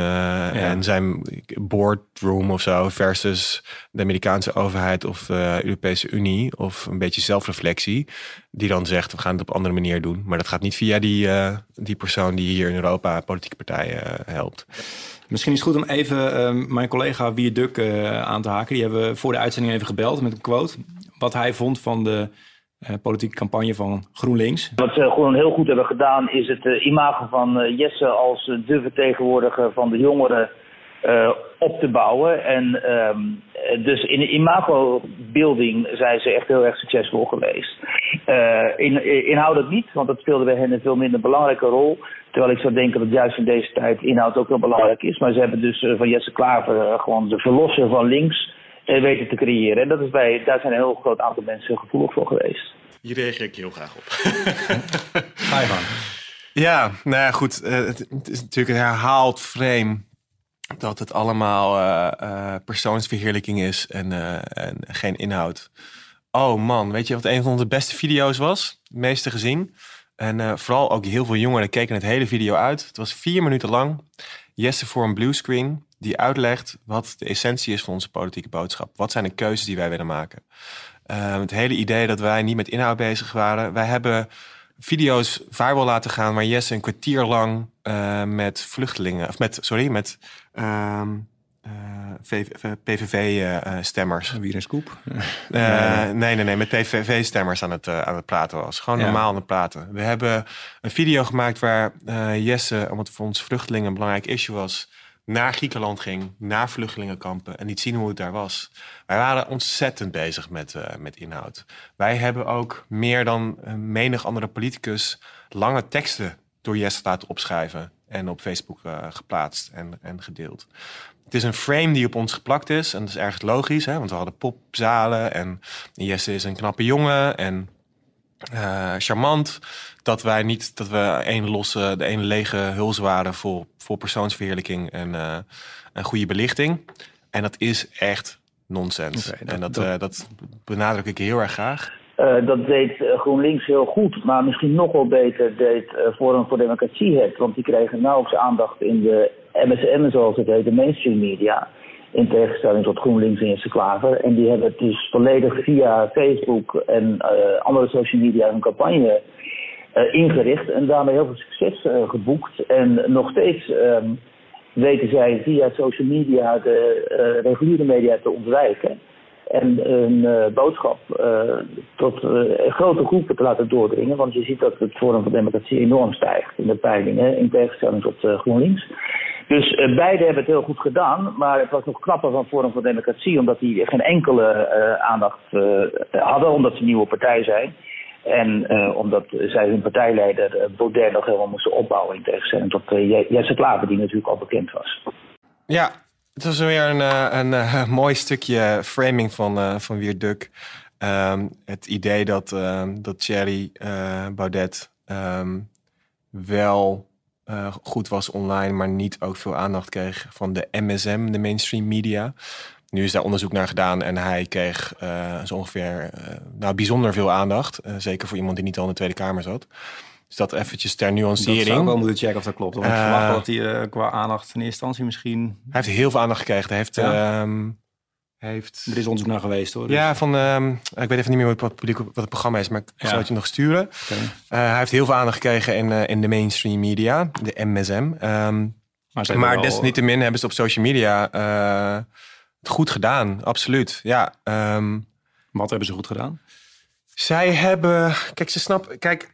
en zijn boardroom of zo versus de Amerikaanse overheid of de Europese Unie of een beetje zelfreflectie die dan zegt we gaan het op een andere manier doen. Maar dat gaat niet via die, die persoon die hier in Europa politieke partijen helpt. Misschien is het goed om even uh, mijn collega Wier Duk uh, aan te haken. Die hebben we voor de uitzending even gebeld met een quote. Wat hij vond van de politieke campagne van GroenLinks. Wat ze gewoon heel goed hebben gedaan is het imago van Jesse als de vertegenwoordiger van de jongeren op te bouwen. En um, dus in de imago-building zijn ze echt heel erg succesvol geweest. in, inhoudelijk niet, want dat speelde bij hen een veel minder belangrijke rol. Terwijl ik zou denken dat juist in deze tijd inhoud ook heel belangrijk is. Maar ze hebben dus eh, van Jesse Klaver eh, gewoon de verlosser van links eh, weten te creëren. En dat is bij, daar zijn een heel groot aantal mensen gevoelig voor geweest. Hier reageer ik heel graag op. Ga je gang. Ja, nou ja, goed. het, is natuurlijk een herhaald frame dat het allemaal uh, persoonsverheerlijking is en, en, geen inhoud. Oh man, weet je wat een van de beste video's was? Het meeste gezien? En uh, vooral ook heel veel jongeren keken het hele video uit. Het was vier minuten lang. Jesse voor een bluescreen die uitlegt wat de essentie is van onze politieke boodschap. Wat zijn de keuzes die wij willen maken? Uh, het hele idee dat wij niet met inhoud bezig waren. Wij hebben video's viral laten gaan waar Jesse een kwartier lang uh, met vluchtelingen, of met, sorry, met uh, PVV-stemmers. Uh, Wie een scoop? nee, nee, nee, met PVV-stemmers aan, het aan het praten was. Gewoon normaal aan het praten. We hebben een video gemaakt waar Jesse, omdat voor ons vluchtelingen een belangrijk issue was, naar Griekenland ging, naar vluchtelingenkampen en niet zien hoe het daar was. Wij waren ontzettend bezig met, uh, met inhoud. Wij hebben ook meer dan menig andere politicus lange teksten door Jesse laten opschrijven en op Facebook uh, geplaatst en, en gedeeld. Het is een frame die op ons geplakt is. En dat is erg logisch, hè? want we hadden popzalen. En Jesse is een knappe jongen en charmant. Dat wij niet dat we één losse, de ene lege huls waren voor, voor persoonsverheerlijking en, uh, en goede belichting. En dat is echt nonsens. Okay, en dat, dat, uh, dat benadruk ik heel erg graag. Uh, dat deed GroenLinks heel goed, maar misschien nog wel beter deed uh, Forum voor Democratie het. Want die kregen nauwelijks aandacht in de MSM, zoals het heet, de mainstream media. In tegenstelling tot GroenLinks en Jesse Klaver. En die hebben het dus volledig via Facebook en uh, andere social media hun campagne uh, ingericht. En daarmee heel veel succes uh, geboekt. En nog steeds um, weten zij via social media de reguliere media te ontwijken. En een boodschap tot grote groepen te laten doordringen. Want je ziet dat het Forum van Democratie enorm stijgt in de peilingen. In tegenstelling tot GroenLinks. Dus beide hebben het heel goed gedaan. Maar het was nog knapper van Forum voor Democratie, omdat die geen enkele aandacht hadden, omdat ze een nieuwe partij zijn. En omdat zij hun partijleider Baudet nog helemaal moesten opbouwen in tegenstelling tot Jesse Klaver, die natuurlijk al bekend was. Ja, het was weer een, een, mooi stukje framing van, van Wier Duk. Um, het idee dat, dat Thierry Baudet um, wel uh, goed was online, maar niet ook veel aandacht kreeg van de MSM, de mainstream media. Nu is daar onderzoek naar gedaan en hij kreeg uh, zo ongeveer uh, nou, bijzonder veel aandacht. zeker voor iemand die niet al in de Tweede Kamer zat. Dus dat eventjes ter nuancering. Dat zou ik wel moeten checken of dat klopt. Want ik verwacht dat hij qua aandacht in eerste instantie misschien... Hij heeft heel veel aandacht gekregen. Hij heeft... Ja. Um, heeft... Er is onderzoek naar geweest hoor. Dus. Ja, van, um, ik weet even niet meer wat het, publiek, wat het programma is, maar ik ja. zal het je nog sturen. Okay. Uh, hij heeft heel veel aandacht gekregen in, uh, in de mainstream media, de MSM. Um, maar maar desalniettemin hebben ze op social media goed gedaan, absoluut. Ja, um, wat hebben ze goed gedaan? Zij hebben, kijk, ze snappen, kijk,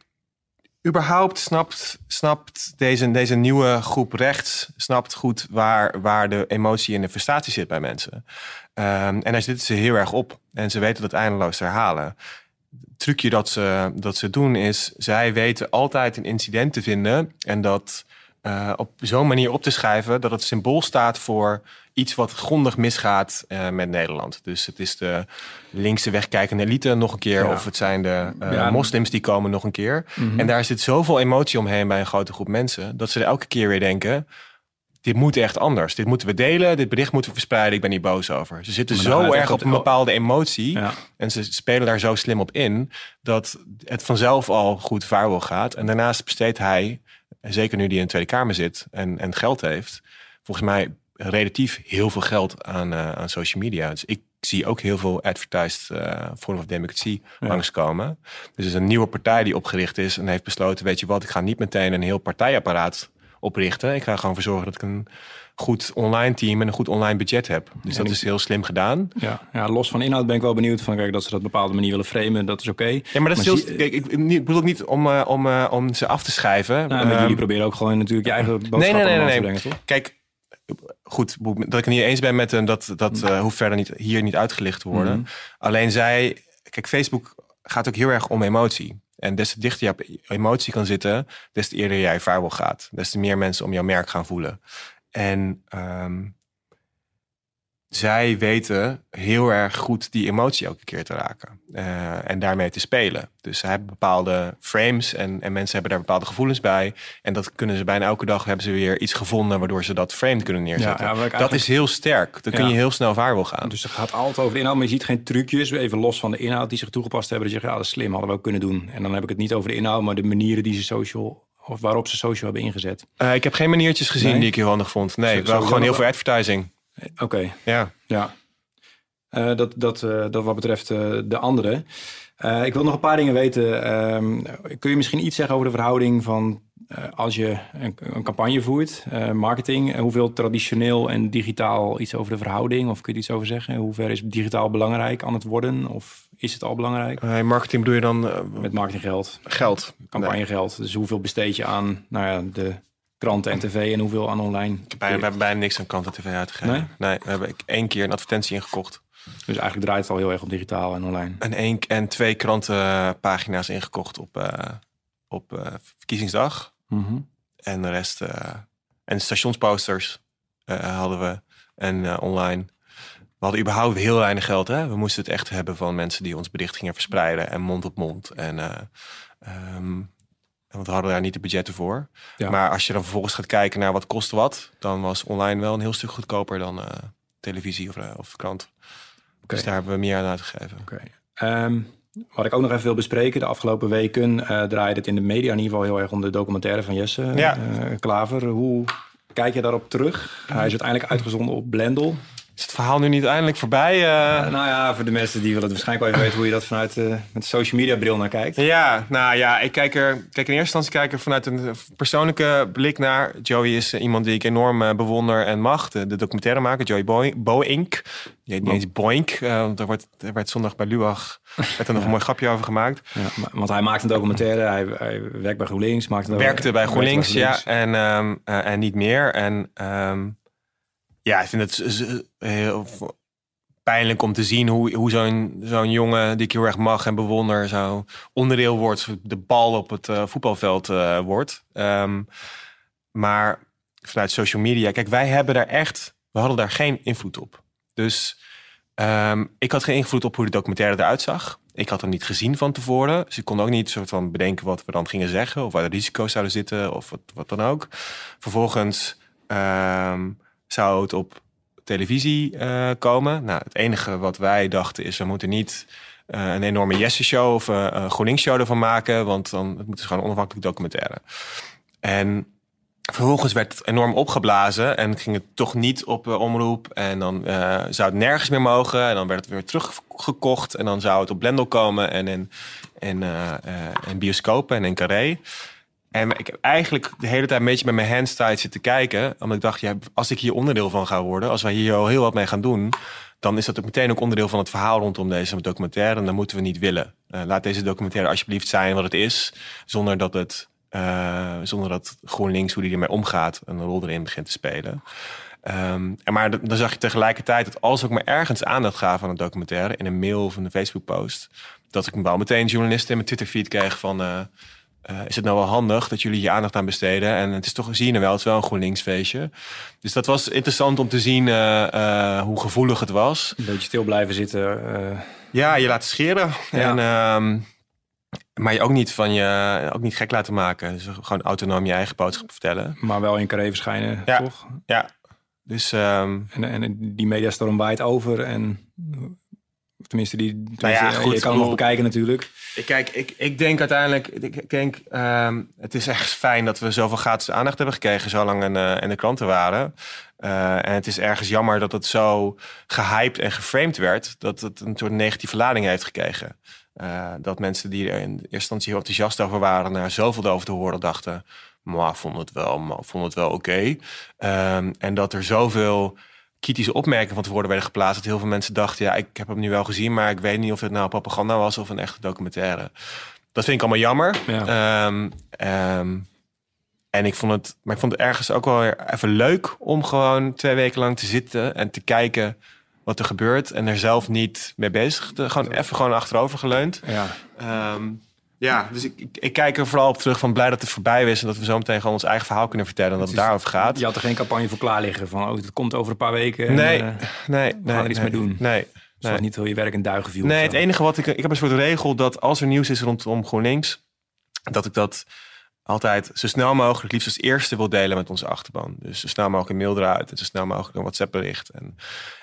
überhaupt snapt, snapt deze, deze nieuwe groep rechts snapt goed waar, waar de emotie en de frustratie zit bij mensen. Um, en daar zitten ze heel erg op. En ze weten dat eindeloos te herhalen. Het trucje dat ze, dat ze doen is, zij weten altijd een incident te vinden en dat uh, op zo'n manier op te schrijven dat het symbool staat voor iets wat grondig misgaat uh, met Nederland. Dus het is de linkse wegkijkende elite nog een keer, ja. of het zijn de uh, ja. moslims die komen nog een keer. Mm -hmm. En daar zit zoveel emotie omheen bij een grote groep mensen, dat ze er elke keer weer denken: dit moet echt anders. Dit moeten we delen, dit bericht moeten we verspreiden. Ik ben hier boos over. Ze zitten zo erg op een bepaalde emotie. Ja. En ze spelen daar zo slim op in dat het vanzelf al goed viral gaat. En daarnaast besteedt hij, zeker nu die in de Tweede Kamer zit en, en geld heeft, volgens mij relatief heel veel geld aan, eh, aan social media. Dus ik zie ook heel veel advertised eh Forum of Democratie Ja. langskomen. Dus het is een nieuwe partij die opgericht is en heeft besloten, weet je wat, ik ga niet meteen een heel partijapparaat oprichten. Ik ga gewoon voor zorgen dat ik een goed online team en een goed online budget heb. Dus dat is heel slim gedaan. Ja, ja, los van inhoud ben ik wel benieuwd van kijk, dat ze dat op een bepaalde manier willen framen. Dat is oké. Ja, maar dat is Maar heel, zie- kijk, ik, ik bedoel ook niet om, eh, om, eh, om ze af te schrijven. Nou, maar Ehm, jullie proberen ook gewoon natuurlijk je eigen boodschap nee, nee, nee, allemaal nee. te brengen, toch? Kijk, goed, dat ik het niet eens ben met hem, dat, dat eh, hoeft verder niet, hier niet uitgelicht te worden. Mhm. Alleen zij, kijk, Facebook gaat ook heel erg om emotie. En des te dichter je op emotie kan zitten, des te eerder jij viral gaat. Des te meer mensen om jouw merk gaan voelen. En ehm, zij weten heel erg goed die emotie elke keer te raken. eh, en daarmee te spelen. Dus ze hebben bepaalde frames en, en mensen hebben daar bepaalde gevoelens bij. En dat kunnen ze bijna elke dag hebben ze weer iets gevonden waardoor ze dat frame kunnen neerzetten. Ja, Dat is heel sterk. Dan kun je heel snel viral gaan. Dus het gaat altijd over de inhoud, maar je ziet geen trucjes. Even los van de inhoud die zich toegepast hebben. Dat je zegt, ja, dat is slim, hadden we ook kunnen doen. En dan heb ik het niet over de inhoud, maar de manieren die ze social, of waarop ze social hebben ingezet. Eh, ik heb geen maniertjes gezien Nee? die ik heel handig vond. Nee, wel gewoon heel veel advertising. Oké, Ja. ja. Eh, dat, dat, eh, dat wat betreft eh, de andere. Ik wil nog een paar dingen weten. Ehm, kun je misschien iets zeggen over de verhouding van als je een, een campagne voert, marketing, hoeveel traditioneel en digitaal iets over de verhouding? Of kun je iets over zeggen? Hoe ver is digitaal belangrijk aan het worden? Of is het al belangrijk? Eh, marketing bedoel je dan Met marketinggeld, geld? Nee. campagnegeld. Dus hoeveel besteed je aan nou ja, de kranten en tv en hoeveel aan online? We hebben bijna niks aan kant en tv uitgegeven. Nee? we hebben één keer een advertentie ingekocht. Dus eigenlijk draait het al heel erg op digitaal en online. En, één, en twee krantenpagina's ingekocht op, eh, op eh, verkiezingsdag. Mhm. En de rest... eh, en stationsposters hadden we. En online. We hadden überhaupt heel weinig geld. Hè? We moesten het echt hebben van mensen die ons bericht gingen verspreiden. En mond op mond. En... eh, ehm, want we hadden daar niet de budgetten voor. Ja. Maar als je dan vervolgens gaat kijken naar wat kost wat, dan was online wel een heel stuk goedkoper dan eh, televisie of, eh, of krant. Dus daar hebben we meer aan uitgegeven. Oké. Ehm, wat ik ook nog even wil bespreken, de afgelopen weken eh draaide het in de media in ieder geval heel erg om de documentaire van Jesse Ja. Klaver. Hoe kijk je daarop terug? Hij is uiteindelijk uitgezonden op Blendel. Is het verhaal nu niet eindelijk voorbij? eh? Eh, nou ja, voor de mensen die willen het waarschijnlijk wel even weten hoe je dat vanuit eh, met social media bril naar kijkt. Ja, nou ja, ik kijk er, kijk in eerste instantie kijk er vanuit een persoonlijke blik naar. Joey is iemand die ik enorm bewonder en mag. De, de documentaire maken, Joey Boy, Boink. Die heet niet eens Boink, want er, wordt, er werd zondag bij Lubach werd er nog een mooi grapje over gemaakt. Ja, maar- want hij maakt een documentaire, hij, hij werkt bij GroenLinks. Maakt een Werkte bij GroenLinks, ja, en, ehm, eh, en niet meer. En ehm, ja, ik vind het heel pijnlijk om te zien hoe, hoe zo'n zo'n jongen die ik heel erg mag en bewonder, zo onderdeel wordt, de bal op het eh, voetbalveld eh, wordt. Ehm, maar vanuit social media, kijk, wij hebben daar echt, we hadden daar geen invloed op. Dus ehm, ik had geen invloed op hoe de documentaire eruit zag. Ik had hem niet gezien van tevoren. Dus ik kon ook niet soort van bedenken wat we dan gingen zeggen. Of waar de risico's zouden zitten. Of wat, wat dan ook. Vervolgens ehm, zou het op televisie eh, komen. Nou, het enige wat wij dachten is... we moeten niet eh, een enorme Jesse-show of eh, een GroenLinks-show ervan maken. Want dan het moet dus gewoon onafhankelijk documentaire. En vervolgens werd het enorm opgeblazen en ging het toch niet op omroep. En dan zou het nergens meer mogen. En dan werd het weer teruggekocht. En dan zou het op Blendel komen en in, in, in bioscopen en in Carré. En ik heb eigenlijk de hele tijd een beetje met mijn hands tied zitten kijken. Omdat ik dacht, ja, als ik hier onderdeel van ga worden, als wij hier al heel wat mee gaan doen, dan is dat ook meteen ook onderdeel van het verhaal rondom deze documentaire. En dat moeten we niet willen. Eh, laat deze documentaire alsjeblieft zijn wat het is, zonder dat het, eh, zonder dat GroenLinks, hoe die ermee omgaat, een rol erin begint te spelen. Ehm, en maar dan zag je tegelijkertijd dat als ik maar ergens aandacht gaf aan een documentaire, in een mail of een Facebook post, dat ik wel meteen journalisten in mijn Twitter feed kreeg van. eh, eh, is het nou wel handig dat jullie hier aandacht aan besteden? En het is toch, zie je nou wel, het is wel een GroenLinks feestje. Dus dat was interessant om te zien eh, eh, hoe gevoelig het was. Een beetje stil blijven zitten. Ja, je laat scheren. Ja. En, ehm, Maar je ook niet van je ook niet gek laten maken. Dus gewoon autonoom je eigen boodschap vertellen. Maar wel in carré verschijnen, Ja. toch? Ja. Dus ehm, En, en die mediastorm waait over en... Tenminste, die, tenminste, Nou ja, goed, je kan hem nog bekijken natuurlijk. Ik, kijk, ik, ik denk uiteindelijk, ik denk, ehm, het is echt fijn dat we zoveel gratis aandacht hebben gekregen, zo lang in, eh, in de kranten waren. Eh, en het is ergens jammer dat het zo gehyped en geframed werd, dat het een soort negatieve lading heeft gekregen. Eh, dat mensen die er in eerste instantie heel enthousiast over waren, na zoveel over te horen, dachten, maar vond het wel, vond het wel oké. Ehm, en dat er zoveel kritische opmerkingen van tevoren werden geplaatst. Dat heel veel mensen dachten, ja, ik heb hem nu wel gezien, maar ik weet niet of het nou propaganda was of een echte documentaire. Dat vind ik allemaal jammer. Ja. Ehm, ehm, en ik vond het, maar ik vond het ergens ook wel weer even leuk om gewoon twee weken lang te zitten en te kijken wat er gebeurt en er zelf niet mee bezig te gewoon even gewoon achterover geleund. Ja. Ehm, ja, dus ik, ik, ik kijk er vooral op terug van blij dat het voorbij is en dat we zo meteen gewoon ons eigen verhaal kunnen vertellen en dat het is- daarover gaat. Je had er geen campagne voor klaar liggen van, oh, het komt over een paar weken. en, Nee, eh, nee, nee. er iets nee, mee doen. Nee. het was niet heel je werk in duigen viel. Nee, het enige wat ik... Ik heb een soort regel dat als er nieuws is rondom GroenLinks... dat ik dat altijd zo snel mogelijk, liefst als eerste wil delen met onze achterban. Dus zo snel mogelijk een mail eruit en zo snel mogelijk een WhatsApp bericht. En,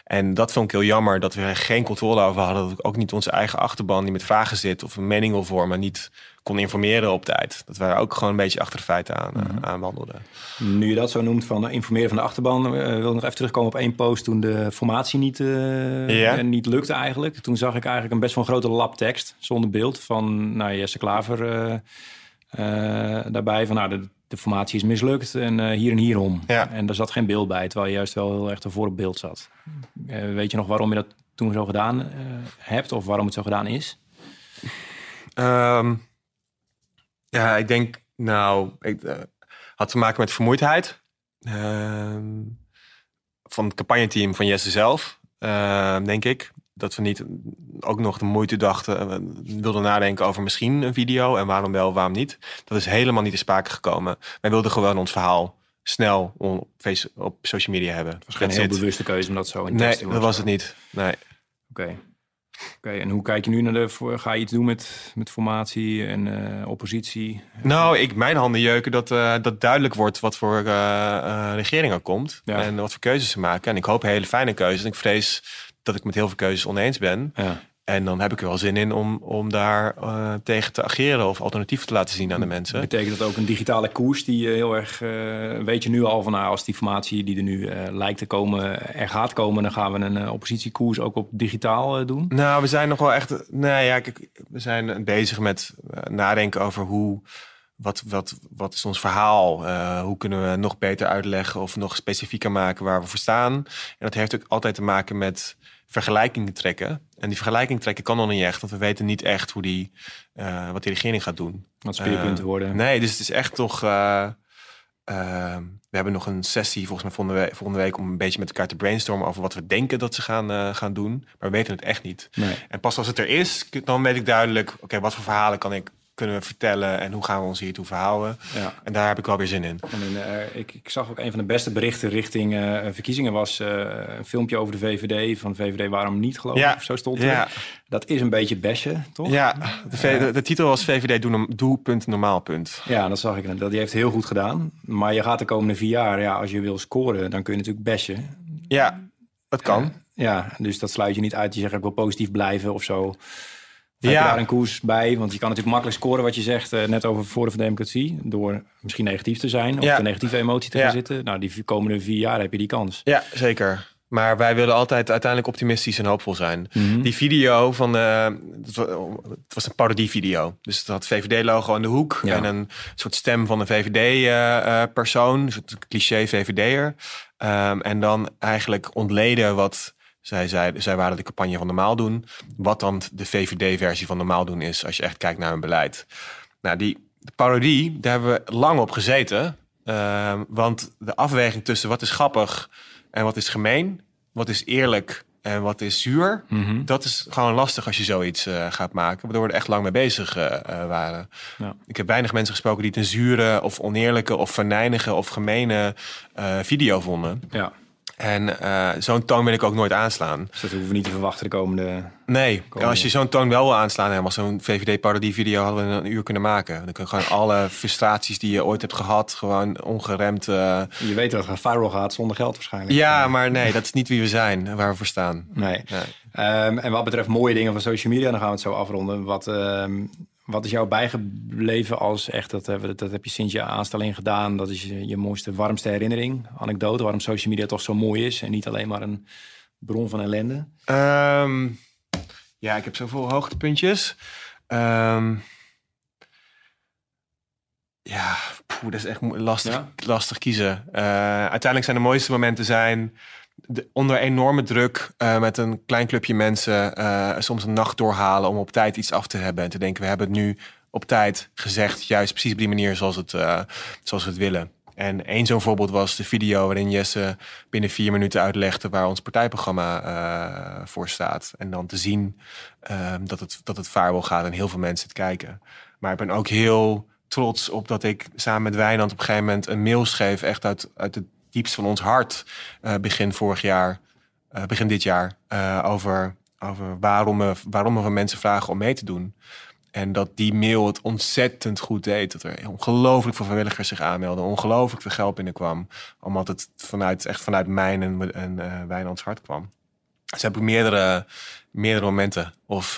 en dat vond ik heel jammer, dat we er geen controle over hadden. Dat ik ook niet onze eigen achterban die met vragen zit of een mening wil vormen, niet kon informeren op tijd. Dat wij ook gewoon een beetje achter de feiten aan, Mhm. eh, aanwandelden. Nu je dat zo noemt van eh, informeren van de achterban, eh, wil ik nog even terugkomen op één post toen de formatie niet, niet lukte eigenlijk. Toen zag ik eigenlijk een best wel grote lap tekst zonder beeld van nou, Jesse Klaver daarbij van nou, de, de formatie is mislukt en eh, hier en hierom. Ja. En daar zat geen beeld bij, terwijl je juist wel heel erg ervoor op beeld zat. Eh, weet je nog waarom je dat toen zo gedaan eh, hebt of waarom het zo gedaan is? Ehm, ja, ik denk, nou, ik had te maken met vermoeidheid. Ehm, van het campagneteam van Jesse zelf, ehm, denk ik. Dat we niet ook nog de moeite dachten, eh, wilden nadenken over misschien een video en waarom wel, waarom niet. Dat is helemaal niet te sprake gekomen. Wij wilden gewoon ons verhaal snel op, face, op social media hebben. Het was geen heel bewuste keuze om dat zo in Nee, te doen. dat was het niet. Nee. Oké. Oké, en hoe kijk je nu naar de... voor- Ga je iets doen met, met formatie en eh, oppositie? Nou, ik, mijn handen jeuken dat, eh, dat duidelijk wordt wat voor eh, regering er komt. Ja. En wat voor keuzes ze maken. En ik hoop hele fijne keuzes. En ik vrees dat ik met heel veel keuzes oneens ben. Ja. En dan heb ik er wel zin in om, om daar eh, tegen te ageren of alternatieven te laten zien aan de mensen. Betekent dat ook een digitale koers die je heel erg... eh, weet je nu al van, nou, als die formatie die er nu eh, lijkt te komen, er gaat komen... dan gaan we een eh, oppositiekoers ook op digitaal eh, doen? Nou, we zijn nog wel echt. Nou ja, kijk, we zijn bezig met eh, nadenken over hoe. Wat, wat, wat is ons verhaal? Eh, hoe kunnen we nog beter uitleggen of nog specifieker maken waar we voor staan? En dat heeft ook altijd te maken met vergelijkingen trekken. En die vergelijking trekken kan nog niet echt, want we weten niet echt hoe die, eh, wat die regering gaat doen. Wat speerpunten Eh, worden? Nee, dus het is echt toch. eh, we hebben nog een sessie volgens mij volgende week, volgende week om een beetje met elkaar te brainstormen over wat we denken dat ze gaan, gaan doen. Maar we weten het echt niet. Nee. En pas als het er is, dan weet ik duidelijk, oké, wat voor verhalen kan ik, kunnen we vertellen en hoe gaan we ons hiertoe verhouden. Ja. En daar heb ik wel weer zin in. En eh, ik, ik zag ook een van de beste berichten richting eh, verkiezingen was eh, een filmpje over de VVD. Van VVD waarom niet geloof ik, Ja. of zo stond er. Ja, Dat is een beetje bashen, toch? ja de, V- de, de titel was VVD doe, norm- doe punt normaal punt. Ja, dat zag ik. Dat die heeft heel goed gedaan. Maar je gaat de komende vier jaar, ja, als je wil scoren, dan kun je natuurlijk bashen. Ja, dat kan. Ja, dus dat sluit je niet uit. Je zegt ik wil positief blijven of zo. Heb Ja. je daar een koers bij? Want je kan natuurlijk makkelijk scoren wat je zegt, eh, net over Forum voor Democratie. Door misschien negatief te zijn of Ja. de negatieve emotie te Ja. gaan zitten. Nou, die komende vier jaar heb je die kans. Ja, zeker. Maar wij willen altijd uiteindelijk optimistisch en hoopvol zijn. Mhm. Die video van, eh, het wa- het was een parodie-video. Dus het had VVD-logo aan de hoek Ja. en een soort stem van een VVD-persoon, een soort cliché VVD'er. Ehm, en dan eigenlijk ontleden wat zij zeiden. Zij waren de campagne van normaal doen. Wat dan de VVD-versie van normaal doen is, als je echt kijkt naar hun beleid. Nou, die de parodie, daar hebben we lang op gezeten. Ehm, want de afweging tussen wat is grappig en wat is gemeen, wat is eerlijk en wat is zuur, Mhm. dat is gewoon lastig als je zoiets eh, gaat maken. Waardoor we er echt lang mee bezig eh, eh, waren. Ja. Ik heb weinig mensen gesproken die het een zure of oneerlijke of verneinige of gemene video vonden. Ja. En uh, zo'n toon wil ik ook nooit aanslaan. Dus dat hoeven we niet te verwachten de komende... Nee, als je zo'n toon wel wil aanslaan... helemaal zo'n VVD-parodie-video hadden we een uur kunnen maken. Dan kun je gewoon alle frustraties die je ooit hebt gehad... gewoon ongeremd... Uh... Je weet dat het viral gaat zonder geld waarschijnlijk. Ja, maar nee, dat is niet wie we zijn, waar we voor staan. Nee. nee. Um, en wat betreft mooie dingen van social media... dan gaan we het zo afronden. Wat... Um, wat is jou bijgebleven als echt, dat, dat heb je sinds je aanstelling gedaan, dat is je, je mooiste, warmste herinnering, anekdote, waarom social media toch zo mooi is en niet alleen maar een bron van ellende? Um, ja, ik heb zoveel hoogtepuntjes. Um, ja, poeh, dat is echt lastig, lastig kiezen. Uh, uiteindelijk zijn de mooiste momenten zijn onder enorme druk uh, met een klein clubje mensen uh, soms een nacht doorhalen om op tijd iets af te hebben. En te denken, we hebben het nu op tijd gezegd, juist precies op die manier zoals, het, uh, zoals we het willen. En één zo'n voorbeeld was de video waarin Jesse binnen vier minuten uitlegde waar ons partijprogramma voor staat. En dan te zien ehm, dat, het, dat het vaarwel gaat en heel veel mensen het kijken. Maar ik ben ook heel trots op dat ik samen met Wijnand op een gegeven moment een mail schreef, echt uit, uit het diepst van ons hart uh, begin vorig jaar, uh, begin dit jaar, uh, over, over waarom, we, waarom we mensen vragen om mee te doen. En dat die mail het ontzettend goed deed. Dat er ongelooflijk veel vrijwilligers zich aanmelden. Ongelooflijk veel geld binnenkwam. Omdat het vanuit, echt vanuit mijn en, en uh, Wijnands hart kwam. Dus heb ik meerdere, meerdere momenten. Of.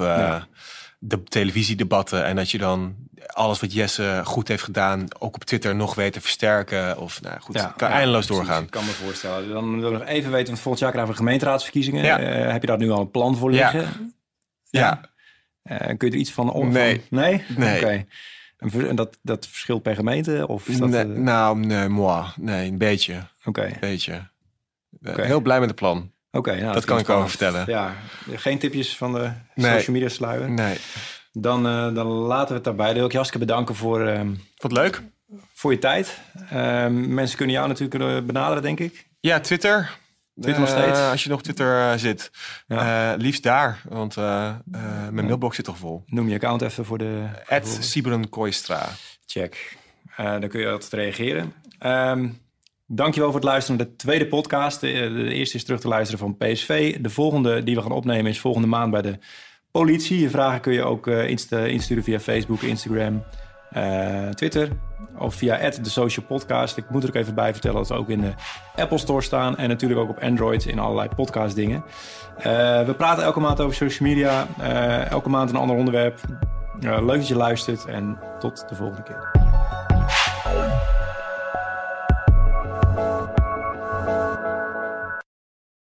De televisiedebatten. En dat je dan alles wat Jesse goed heeft gedaan, ook op Twitter nog weet te versterken. Of nou goed, ja, kan ja, eindeloos doorgaan. Ik kan me voorstellen. Dan wil ik nog even weten, want volgend jaar krijgen we gemeenteraadsverkiezingen. Ja. Uh, heb je daar nu al een plan voor liggen? Ja. Uh, kun je er iets van om? Nee. Nee? Nee. Okay. En dat, dat verschilt per gemeente? Of is dat, nee, uh... Nou, nee, moi. Nee, een beetje. Oké. Okay. Een beetje. Okay. Heel blij met het plan. Oké, nou, dat, kan ik over vertellen. Ja, geen tipjes van de nee. social media sluier? Nee. Dan, uh, dan laten we het daarbij. Dan wil ik je hartstikke bedanken voor... Uh, Wat leuk. Voor je tijd. Uh, mensen kunnen jou natuurlijk benaderen, denk ik. Ja, Twitter. Twitter nog steeds? Als je nog Twitter zit. Ja. liefst daar, want mijn mailbox zit toch vol. Noem je account even voor de... At. Check. dan kun je altijd reageren. Um, Dankjewel voor het luisteren naar de tweede podcast. De, eerste is terug te luisteren van PSV. De volgende die we gaan opnemen is volgende maand bij de politie. Je vragen kun je ook insta insturen via Facebook, Instagram, uh, Twitter of via de Social Podcast. Ik moet er ook even bij vertellen dat we ook in de Apple Store staan en natuurlijk ook op Android in allerlei podcast dingen. Uh, we praten elke maand over social media, elke maand een ander onderwerp. leuk dat je luistert en tot de volgende keer.